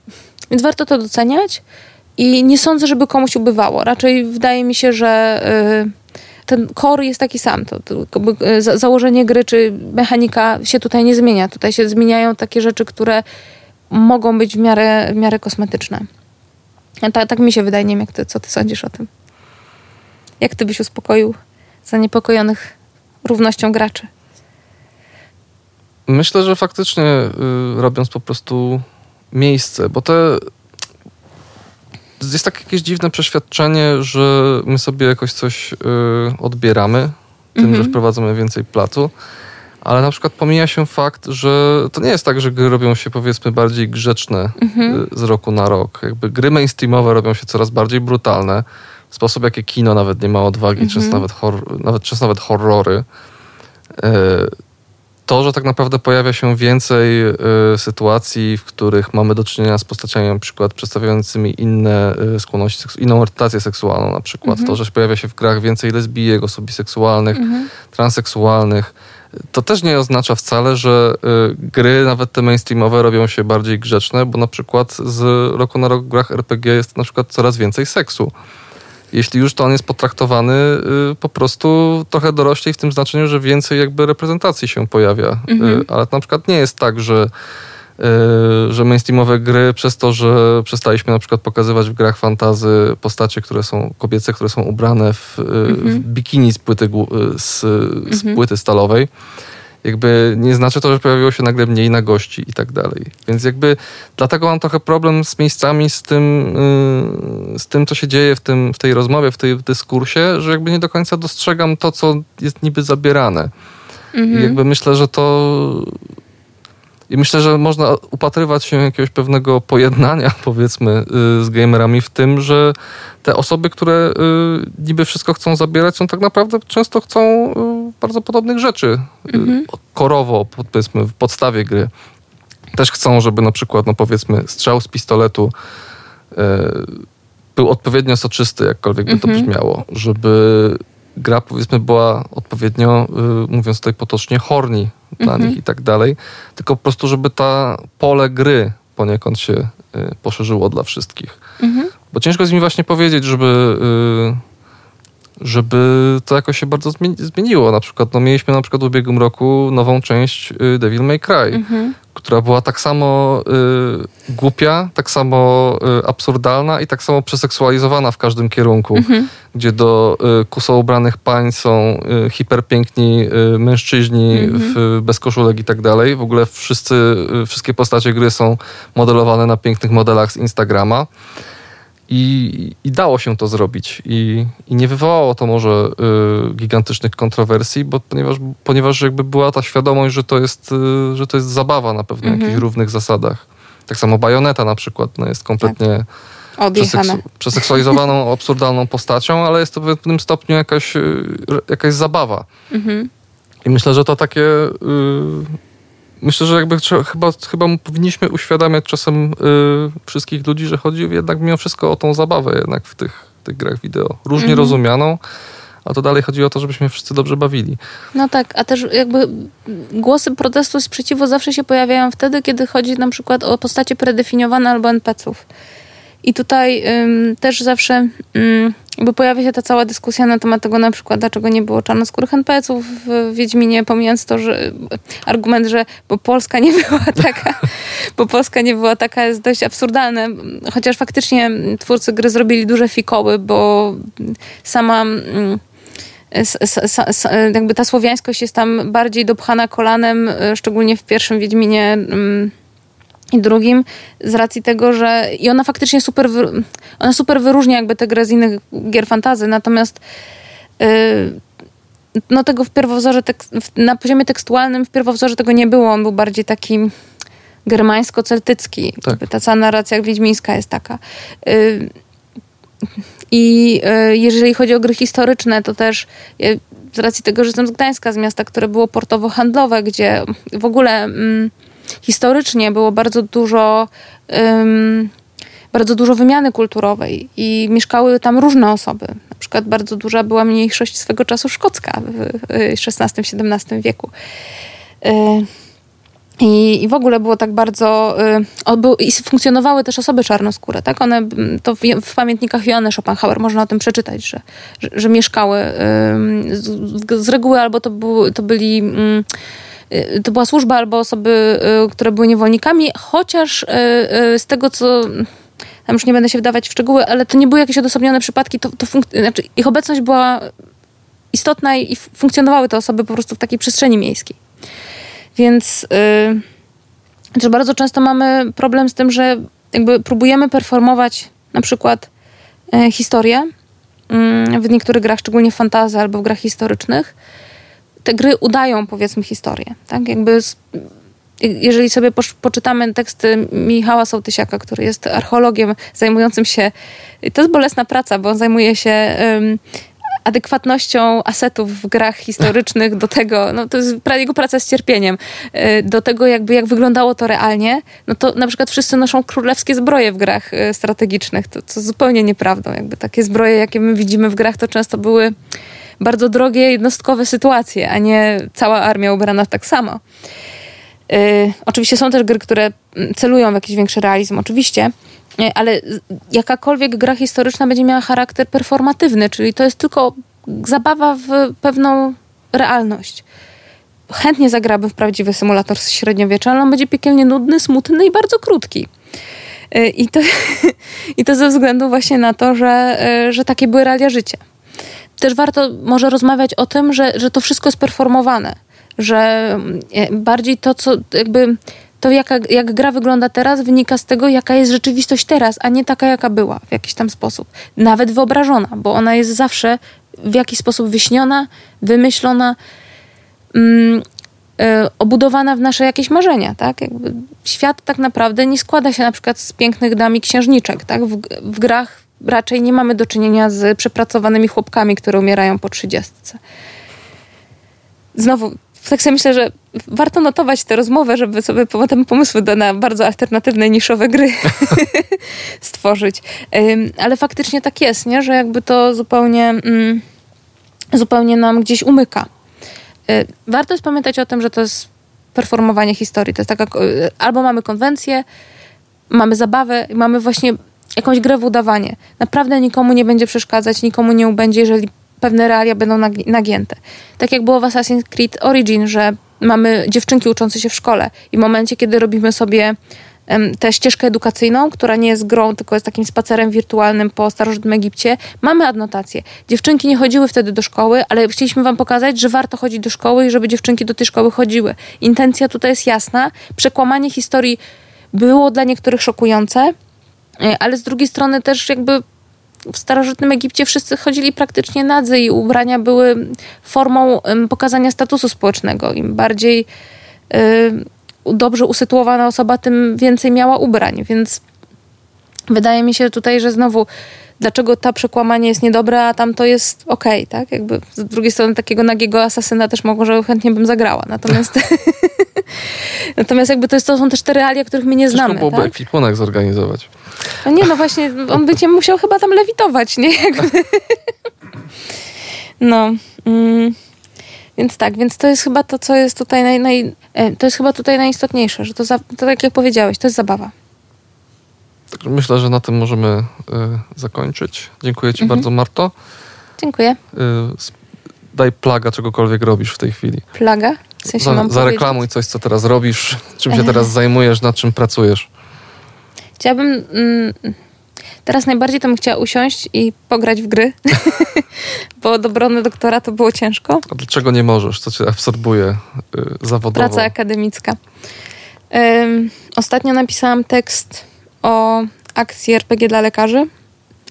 Więc warto to doceniać i nie sądzę, żeby komuś ubywało. Raczej wydaje mi się, że yy, ten core jest taki sam. To, to, e, założenie gry czy mechanika się tutaj nie zmienia. Tutaj się zmieniają takie rzeczy, które mogą być w miarę, w miarę kosmetyczne. Ta, tak mi się wydaje, nie wiem, ty, co ty sądzisz o tym. Jak ty byś uspokoił zaniepokojonych równością graczy? Myślę, że faktycznie y, robiąc po prostu miejsce, bo te jest takie jakieś dziwne przeświadczenie, że my sobie jakoś coś y, odbieramy tym, mm -hmm. że mhm. wprowadzamy więcej placu. Ale na przykład pomija się fakt, że to nie jest tak, że gry robią się powiedzmy bardziej grzeczne mm -hmm. z roku na rok. Jakby gry mainstreamowe robią się coraz bardziej brutalne. W sposób, jakie kino nawet nie ma odwagi, mm -hmm. często, nawet hor- nawet, często nawet horrory. Y, to, że tak naprawdę pojawia się więcej y, sytuacji, w których mamy do czynienia z postaciami na przykład przedstawiającymi inne y, skłonności, inną orientację seksualną na przykład. Mhm. To, że pojawia się w grach więcej lesbijek, osób biseksualnych, mhm. transseksualnych. To też nie oznacza wcale, że y, gry, nawet te mainstreamowe, robią się bardziej grzeczne, bo na przykład z roku na rok w grach RPG jest na przykład coraz więcej seksu jeśli już to on jest potraktowany y, po prostu trochę doroślej w tym znaczeniu, że więcej jakby reprezentacji się pojawia. Y, mhm. Ale na przykład nie jest tak, że y, że mainstreamowe gry przez to, że przestaliśmy na przykład pokazywać w grach fantazy postacie, które są kobiece, które są ubrane w, mhm. w bikini z płyty, z, z mhm. płyty stalowej, jakby nie znaczy to, że pojawiło się nagle mniej na gości i tak dalej. Więc jakby dlatego mam trochę problem z miejscami, z tym, yy, z tym co się dzieje w, tym, w tej rozmowie, w tej w dyskursie, że jakby nie do końca dostrzegam to, co jest niby zabierane. Mhm. I jakby myślę, że to i myślę, że można upatrywać się jakiegoś pewnego pojednania, <laughs> powiedzmy, y, z gamerami w tym, że te osoby, które y, niby wszystko chcą zabierać, są tak naprawdę często chcą y, bardzo podobnych rzeczy. Mhm. Korowo, powiedzmy, w podstawie gry. Też chcą, żeby na przykład, no powiedzmy, strzał z pistoletu był odpowiednio soczysty, jakkolwiek by mhm. to brzmiało, żeby gra powiedzmy była odpowiednio, y, mówiąc tutaj potocznie, horni dla mhm. nich i tak dalej. Tylko po prostu, żeby ta pole gry poniekąd się y, poszerzyło dla wszystkich. Mhm. Bo ciężko jest mi właśnie powiedzieć, żeby y, żeby to jakoś się bardzo zmieniło. Na przykład, no mieliśmy na przykład w ubiegłym roku nową część Devil May Cry, mhm. Która była tak samo y, głupia, tak samo y, absurdalna i tak samo przeseksualizowana w każdym kierunku, mhm. gdzie do y, kuso ubranych pań są y, hiperpiękni y, mężczyźni mhm. w, bez koszulek i tak dalej. W ogóle wszyscy, y, wszystkie postacie gry są modelowane na pięknych modelach z Instagrama. I, I, dało się to zrobić. I, i nie wywołało to może y, gigantycznych kontrowersji, bo ponieważ, ponieważ jakby była ta świadomość, że to jest, y, że to jest zabawa na pewno mhm. jakichś równych zasadach. Tak samo bajoneta na przykład no jest kompletnie tak. przeseksu, przeseksualizowaną, <laughs> absurdalną postacią, ale jest to w pewnym stopniu jakaś, y, jakaś zabawa. Mhm. I myślę, że to takie y, myślę, że jakby trzeba, chyba, chyba powinniśmy uświadamiać czasem y, wszystkich ludzi, że chodzi jednak mimo wszystko o tą zabawę jednak w tych, tych grach wideo. Różnie mhm. rozumianą, a to dalej chodzi o to, żebyśmy wszyscy dobrze bawili. No tak, a też jakby głosy protestu i sprzeciwu zawsze się pojawiają wtedy, kiedy chodzi na przykład o postacie predefiniowane albo NPC-ów. I tutaj ym, też zawsze ym, bo pojawia się ta cała dyskusja na temat tego na przykład, dlaczego nie było czarnoskórych NPC-ów w Wiedźminie, pomijając to, że argument, że bo Polska nie była <laughs> taka, bo Polska nie była taka jest dość absurdalny, chociaż faktycznie twórcy gry zrobili duże fikoły, bo sama mm, jakby ta słowiańskość jest tam bardziej dopchana kolanem, szczególnie w pierwszym Wiedźminie i drugim z racji tego, że i ona faktycznie super, ona super wyróżnia jakby tę grę z innych gier fantazy, natomiast yy, no tego w pierwowzorze, na poziomie tekstualnym w pierwowzorze tego nie było, on był bardziej taki germańsko-celtycki. Tak. Ta cała narracja wiedźmińska jest taka. Yy, I yy, jeżeli chodzi o gry historyczne, to też z racji tego, że jestem z Gdańska, z miasta, które było portowo-handlowe, gdzie w ogóle... Mm, historycznie było bardzo dużo, um, bardzo dużo wymiany kulturowej i mieszkały tam różne osoby. Na przykład bardzo duża była mniejszość swego czasu szkocka w XVI-XVII wieku. Y, I, I w ogóle było tak bardzo. Y, I funkcjonowały też osoby czarnoskóre, tak? One to w, w pamiętnikach Joanny Schopenhauer można o tym przeczytać, że, że, że mieszkały z, z, reguły albo to, był, to byli Y, to była służba albo osoby, y, które były niewolnikami, chociaż y, z tego, co tam już nie będę się wdawać w szczegóły, ale to nie były jakieś odosobnione przypadki, to, to znaczy ich obecność była istotna i funkcjonowały te osoby po prostu w takiej przestrzeni miejskiej. Więc yy, bardzo często mamy problem z tym, że jakby próbujemy performować na przykład y, historię y, w niektórych grach, szczególnie w fantazy albo w grach historycznych, te gry udają, powiedzmy, historię. Tak? Jakby jeżeli sobie poczytamy teksty Michała Sołtysiaka, który jest archeologiem zajmującym się, to jest bolesna praca, bo on zajmuje się um, adekwatnością asetów w grach historycznych do tego, no to jest jego praca z cierpieniem, y, do tego jakby jak wyglądało to realnie, no to na przykład wszyscy noszą królewskie zbroje w grach y, strategicznych, to, co zupełnie nieprawdą, jakby takie zbroje, jakie my widzimy w grach, to często były bardzo drogie, jednostkowe sytuacje, a nie cała armia ubrana tak samo. Yy, oczywiście są też gry, które celują w jakiś większy realizm, oczywiście, yy, ale jakakolwiek gra historyczna będzie miała charakter performatywny, czyli to jest tylko zabawa w pewną realność. Chętnie zagraby w prawdziwy symulator średniowiecza, ale on będzie piekielnie nudny, smutny i bardzo krótki. Yy, I to, <laughs> I to ze względu właśnie na to, że, yy, że takie były realia życia też warto może rozmawiać o tym, że, że to wszystko jest performowane, że e, bardziej to, co jakby to jaka, jak gra wygląda teraz, wynika z tego, jaka jest rzeczywistość teraz, a nie taka, jaka była w jakiś tam sposób. Nawet wyobrażona, bo ona jest zawsze w jakiś sposób wyśniona, wymyślona, mm, y, obudowana w nasze jakieś marzenia, tak? Jakby świat tak naprawdę nie składa się na przykład z pięknych dam i księżniczek, tak? W, w grach raczej nie mamy do czynienia z przepracowanymi chłopkami, które umierają po trzydziestce. Znowu, tak sobie myślę, że warto notować tę rozmowę, żeby sobie potem pomysły na bardzo alternatywne, niszowe gry <laughs> stworzyć. Ale faktycznie tak jest, nie? że jakby to zupełnie, mm, zupełnie nam gdzieś umyka. Y, warto jest pamiętać o tym, że to jest performowanie historii. To jest taka, albo mamy konwencję, mamy zabawę, mamy właśnie jakąś grę w udawanie. Naprawdę nikomu nie będzie przeszkadzać, nikomu nie ubędzie, jeżeli pewne realia będą nagięte. Tak jak było w Assassin's Creed Origin, że mamy dziewczynki uczące się w szkole i w momencie, kiedy robimy sobie tę ścieżkę edukacyjną, która nie jest grą, tylko jest takim spacerem wirtualnym po starożytnym Egipcie, mamy adnotację. Dziewczynki nie chodziły wtedy do szkoły, ale chcieliśmy wam pokazać, że warto chodzić do szkoły i żeby dziewczynki do tej szkoły chodziły. Intencja tutaj jest jasna. Przekłamanie historii było dla niektórych szokujące, ale z drugiej strony też jakby w starożytnym Egipcie wszyscy chodzili praktycznie nadzy i ubrania były formą pokazania statusu społecznego. Im bardziej dobrze usytuowana osoba, tym więcej miała ubrań, więc wydaje mi się tutaj, że znowu dlaczego ta przekłamanie jest niedobre, a tam to jest okej, okay, tak? Jakby z drugiej strony takiego nagiego asasyna też może chętnie bym zagrała. Natomiast <laughs> natomiast jakby to, jest, to są też te realia, których my nie znamy. Ciężko byłoby tak? ekwipunek zorganizować. No nie, no właśnie, on będzie musiał chyba tam lewitować, nie? No. Mm. Więc tak, więc to jest chyba to, co jest tutaj naj, naj, e, to jest chyba tutaj najistotniejsze, że to, za, to tak jak powiedziałeś, to jest zabawa. Myślę, że na tym możemy y, zakończyć. Dziękuję Ci mhm. bardzo, Marto. Dziękuję. Y, daj plaga czegokolwiek robisz w tej chwili. Plaga? W sensie za, zareklamuj coś, co teraz robisz, czym się teraz zajmujesz, nad czym pracujesz. Chciałabym... Mm, Teraz najbardziej to bym chciała usiąść i pograć w gry, <laughs> bo do obrony doktora to było ciężko. A dlaczego nie możesz? Co cię absorbuje yy, zawodowo? Praca akademicka. Ym, ostatnio napisałam tekst o akcji RPG dla lekarzy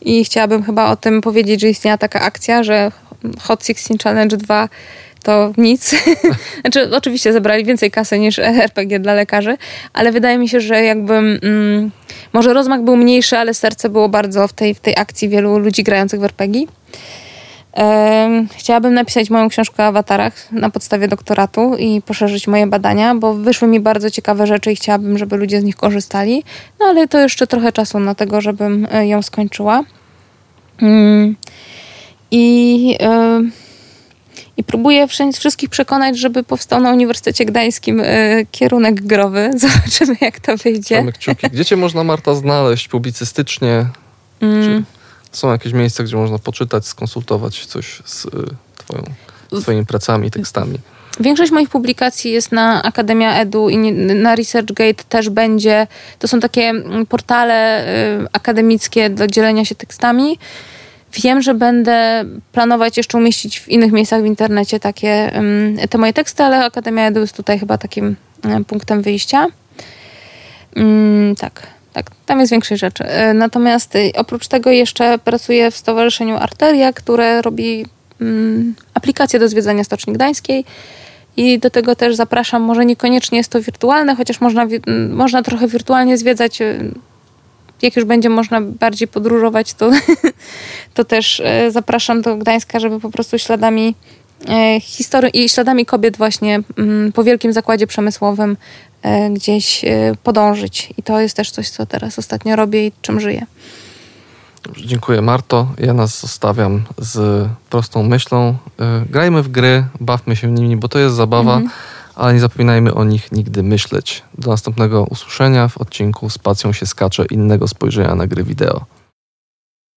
i chciałabym chyba o tym powiedzieć, że istniała taka akcja, że Hot 16 Challenge 2 to nic. <laughs> znaczy, oczywiście zebrali więcej kasy niż <laughs> RPG dla lekarzy, ale wydaje mi się, że jakby mm, może rozmach był mniejszy, ale serce było bardzo w tej, w tej akcji wielu ludzi grających w RPG. Chciałabym napisać moją książkę o awatarach na podstawie doktoratu i poszerzyć moje badania, bo wyszły mi bardzo ciekawe rzeczy i chciałabym, żeby ludzie z nich korzystali. No ale to jeszcze trochę czasu na tego, żebym e, ją skończyła. Mm. I i próbuję wszystkich przekonać, żeby powstał na Uniwersytecie Gdańskim e, kierunek growy. <laughs> Zobaczymy, jak to wyjdzie. kciuki. Gdzie cię można, Marta, znaleźć publicystycznie? Mm. Czy są jakieś miejsca, gdzie można poczytać, skonsultować coś z y, twoją, twoimi pracami, tekstami? Większość moich publikacji jest na Akademia Edu i na ResearchGate też będzie. To są takie mm, portale y, akademickie do dzielenia się tekstami. Wiem, że będę planować jeszcze umieścić w innych miejscach w internecie takie te moje teksty, ale Akademia Edu jest tutaj chyba takim punktem wyjścia. Mm, tak, tak, tam jest większej rzeczy. E, natomiast y, oprócz tego jeszcze pracuję w Stowarzyszeniu Arteria, które robi mm, aplikację do zwiedzania Stoczni Gdańskiej. I do tego też zapraszam, może niekoniecznie jest to wirtualne, chociaż można, można trochę wirtualnie zwiedzać y, jak już będzie można bardziej podróżować, to, <laughs> to też e, zapraszam do Gdańska, żeby po prostu śladami e, historii i śladami kobiet właśnie mm, po wielkim zakładzie przemysłowym e, gdzieś podążyć. I to jest też coś, co teraz ostatnio robię i czym żyję. Dziękuję Marto. Ja nas zostawiam z prostą myślą. Grajmy w gry, bawmy się nimi, bo to jest zabawa. Mhm ale nie zapominajmy o nich nigdy myśleć. Do następnego usłyszenia w odcinku z pacją się skacze innego spojrzenia na gry wideo.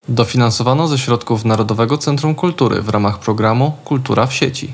Dofinansowano ze środków Narodowego Centrum Kultury w ramach programu Kultura w sieci.